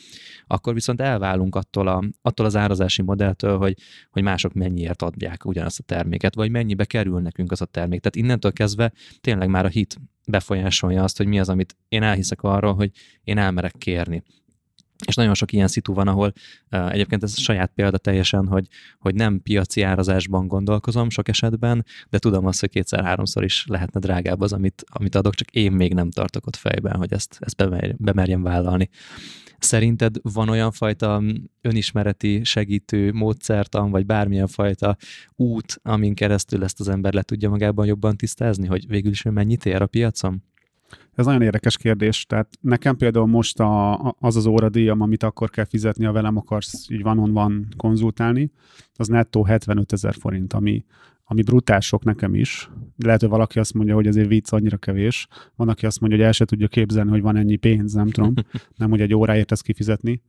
akkor viszont elválunk attól, a, attól az árazási modelltől, hogy, hogy mások mennyiért adják ugyanazt a terméket, vagy mennyibe kerül nekünk az a termék. Tehát innentől kezdve tényleg már a hit befolyásolja azt, hogy mi az, amit én elhiszek arról, hogy én elmerek kérni. És nagyon sok ilyen szitu van, ahol uh, egyébként ez saját példa teljesen, hogy, hogy nem piaci árazásban gondolkozom sok esetben, de tudom azt, hogy kétszer-háromszor is lehetne drágább az, amit, amit adok, csak én még nem tartok ott fejben, hogy ezt, ezt bemer, bemerjem vállalni. Szerinted van olyan fajta önismereti segítő módszertan, vagy bármilyen fajta út, amin keresztül ezt az ember le tudja magában jobban tisztázni, hogy végül is ő mennyit ér a piacon? Ez nagyon érdekes kérdés. Tehát nekem például most a, az az óradíjam, amit akkor kell fizetni, ha velem akarsz így van van konzultálni, az nettó 75 ezer forint, ami, ami brutál sok nekem is. Lehet, hogy valaki azt mondja, hogy ezért vicc annyira kevés. Van, aki azt mondja, hogy el se tudja képzelni, hogy van ennyi pénz, nem tudom. Nem, hogy egy óráért ezt kifizetni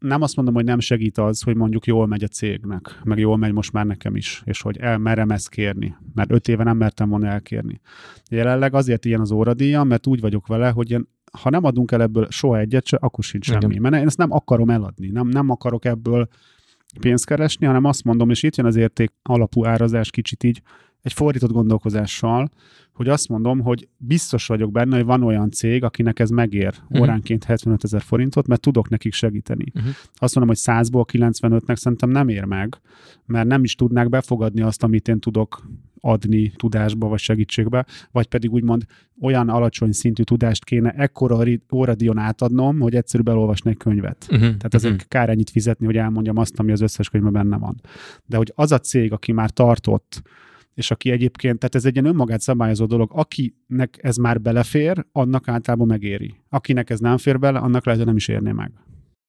nem azt mondom, hogy nem segít az, hogy mondjuk jól megy a cégnek, meg jól megy most már nekem is, és hogy elmerem ezt kérni, mert öt éve nem mertem volna elkérni. Jelenleg azért ilyen az óradíjam, mert úgy vagyok vele, hogy én, ha nem adunk el ebből soha egyet se, akkor sincs semmi. Igen. Mert én ezt nem akarom eladni, nem, nem akarok ebből pénzt keresni, hanem azt mondom, és itt jön az érték alapú árazás kicsit így, egy fordított gondolkozással, hogy azt mondom, hogy biztos vagyok benne, hogy van olyan cég, akinek ez megér uh-huh. óránként 75 ezer forintot, mert tudok nekik segíteni. Uh-huh. Azt mondom, hogy 100-ból 95-nek szerintem nem ér meg, mert nem is tudnák befogadni azt, amit én tudok adni tudásba vagy segítségbe, vagy pedig úgymond olyan alacsony szintű tudást kéne ekkora óradion átadnom, hogy egyszerűen elolvasni egy könyvet. Uh-huh. Tehát ezért uh-huh. kár ennyit fizetni, hogy elmondjam azt, ami az összes könyvben benne van. De hogy az a cég, aki már tartott és aki egyébként, tehát ez egy ilyen önmagát szabályozó dolog, akinek ez már belefér, annak általában megéri. Akinek ez nem fér bele, annak lehet, hogy nem is érné meg.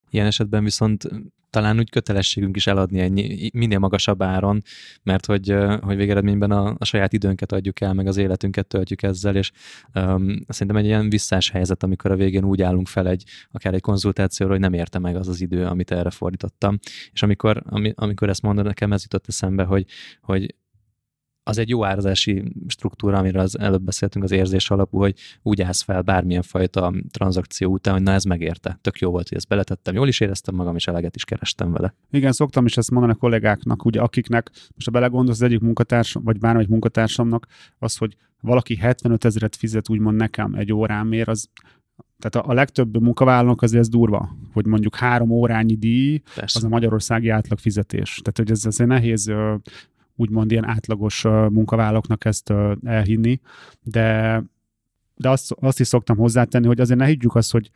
Ilyen esetben viszont talán úgy kötelességünk is eladni ennyi, minél magasabb áron, mert hogy, hogy végeredményben a, a saját időnket adjuk el, meg az életünket töltjük ezzel, és um, szerintem egy ilyen visszás helyzet, amikor a végén úgy állunk fel egy, akár egy konzultációra, hogy nem érte meg az az idő, amit erre fordítottam. És amikor, ami, amikor ezt mondod, nekem ez jutott eszembe, hogy, hogy az egy jó árazási struktúra, amiről az előbb beszéltünk, az érzés alapú, hogy úgy állsz fel bármilyen fajta tranzakció után, hogy na ez megérte. Tök jó volt, hogy ezt beletettem, jól is éreztem magam, és eleget is kerestem vele. Igen, szoktam is ezt mondani a kollégáknak, ugye, akiknek, most ha belegondolsz az egyik munkatársam, vagy bármely munkatársamnak, az, hogy valaki 75 ezeret fizet úgymond nekem egy órámért, az tehát a, a legtöbb munkavállalók azért ez durva, hogy mondjuk három órányi díj, Persze. az a magyarországi átlag fizetés. Tehát, hogy ez azért nehéz úgymond ilyen átlagos munkavállalóknak ezt elhinni, de, de azt, azt is szoktam hozzátenni, hogy azért ne higgyük azt, hogy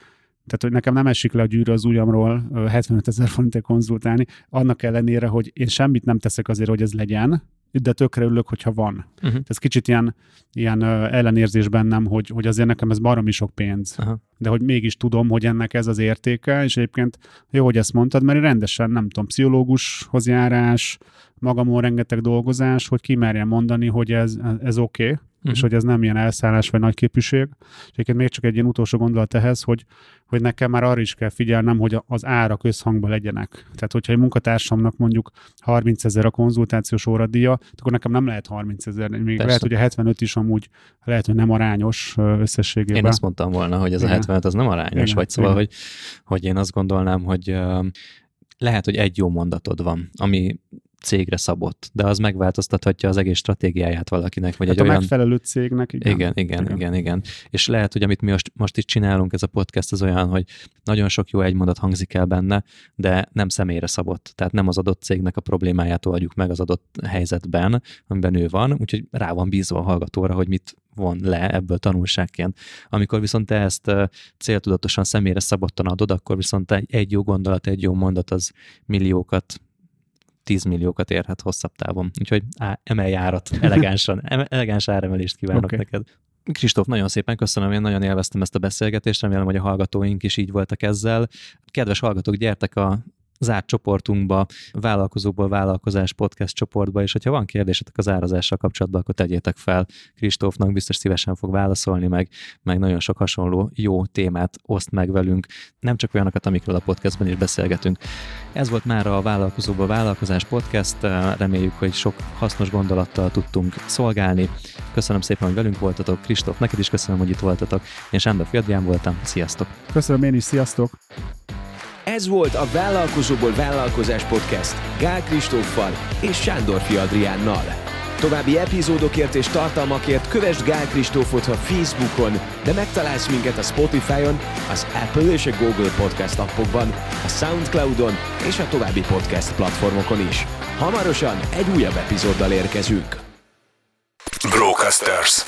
tehát, hogy nekem nem esik le a gyűrű az ujjamról 75 ezer forintért konzultálni, annak ellenére, hogy én semmit nem teszek azért, hogy ez legyen, de tökre örülök, hogyha van. Uh-huh. Ez kicsit ilyen, ilyen ellenérzés bennem, hogy, hogy azért nekem ez baromi sok pénz. Uh-huh. De hogy mégis tudom, hogy ennek ez az értéke, és egyébként jó, hogy ezt mondtad, mert rendesen, nem tudom, pszichológushoz járás, magamon rengeteg dolgozás, hogy kimerjem mondani, hogy ez, ez oké, okay, uh-huh. és hogy ez nem ilyen elszállás vagy nagyképűség. És egyébként még csak egy ilyen utolsó gondolat ehhez, hogy, hogy nekem már arra is kell figyelnem, hogy az árak összhangban legyenek. Tehát, hogyha egy munkatársamnak mondjuk 30 ezer a konzultációs óradíja, akkor nekem nem lehet 30 ezer, még Persze. lehet, hogy a 75 is amúgy lehet, hogy nem arányos összességében. Én azt mondtam volna, hogy ez Igen. a 75 az nem arányos, Igen. vagy szóval, hogy, hogy én azt gondolnám, hogy lehet, hogy egy jó mondatod van, ami cégre szabott, de az megváltoztathatja az egész stratégiáját valakinek. Vagy hát egy a olyan... megfelelő cégnek, igen. Igen, igen, igen, igen, igen. És lehet, hogy amit mi most, most itt csinálunk, ez a podcast az olyan, hogy nagyon sok jó egymondat hangzik el benne, de nem személyre szabott. Tehát nem az adott cégnek a problémáját oldjuk meg az adott helyzetben, amiben ő van, úgyhogy rá van bízva a hallgatóra, hogy mit von le ebből tanulságként. Amikor viszont te ezt céltudatosan személyre szabottan adod, akkor viszont egy jó gondolat, egy jó mondat az milliókat 10 milliókat érhet hosszabb távon. Úgyhogy á, emelj árat elegánsan, elegáns áremelést kívánok okay. neked. Kristóf, nagyon szépen köszönöm, én nagyon élveztem ezt a beszélgetést, remélem, hogy a hallgatóink is így voltak ezzel. Kedves hallgatók, gyertek a zárt csoportunkba, vállalkozóból vállalkozás podcast csoportba, és hogyha van kérdésetek az árazással kapcsolatban, akkor tegyétek fel. Kristófnak biztos szívesen fog válaszolni, meg, meg nagyon sok hasonló jó témát oszt meg velünk, nem csak olyanokat, amikről a podcastben is beszélgetünk. Ez volt már a Vállalkozóból Vállalkozás podcast, reméljük, hogy sok hasznos gondolattal tudtunk szolgálni. Köszönöm szépen, hogy velünk voltatok. Kristóf, neked is köszönöm, hogy itt voltatok. Én Sándor Fiadján voltam. Sziasztok! Köszönöm én is, sziasztok! Ez volt a Vállalkozóból Vállalkozás Podcast Gál Kristóffal és Sándor Fiadriánnal. További epizódokért és tartalmakért kövess Gál Kristófot a Facebookon, de megtalálsz minket a Spotify-on, az Apple és a Google Podcast appokban, a Soundcloud-on és a további podcast platformokon is. Hamarosan egy újabb epizóddal érkezünk. Brocasters.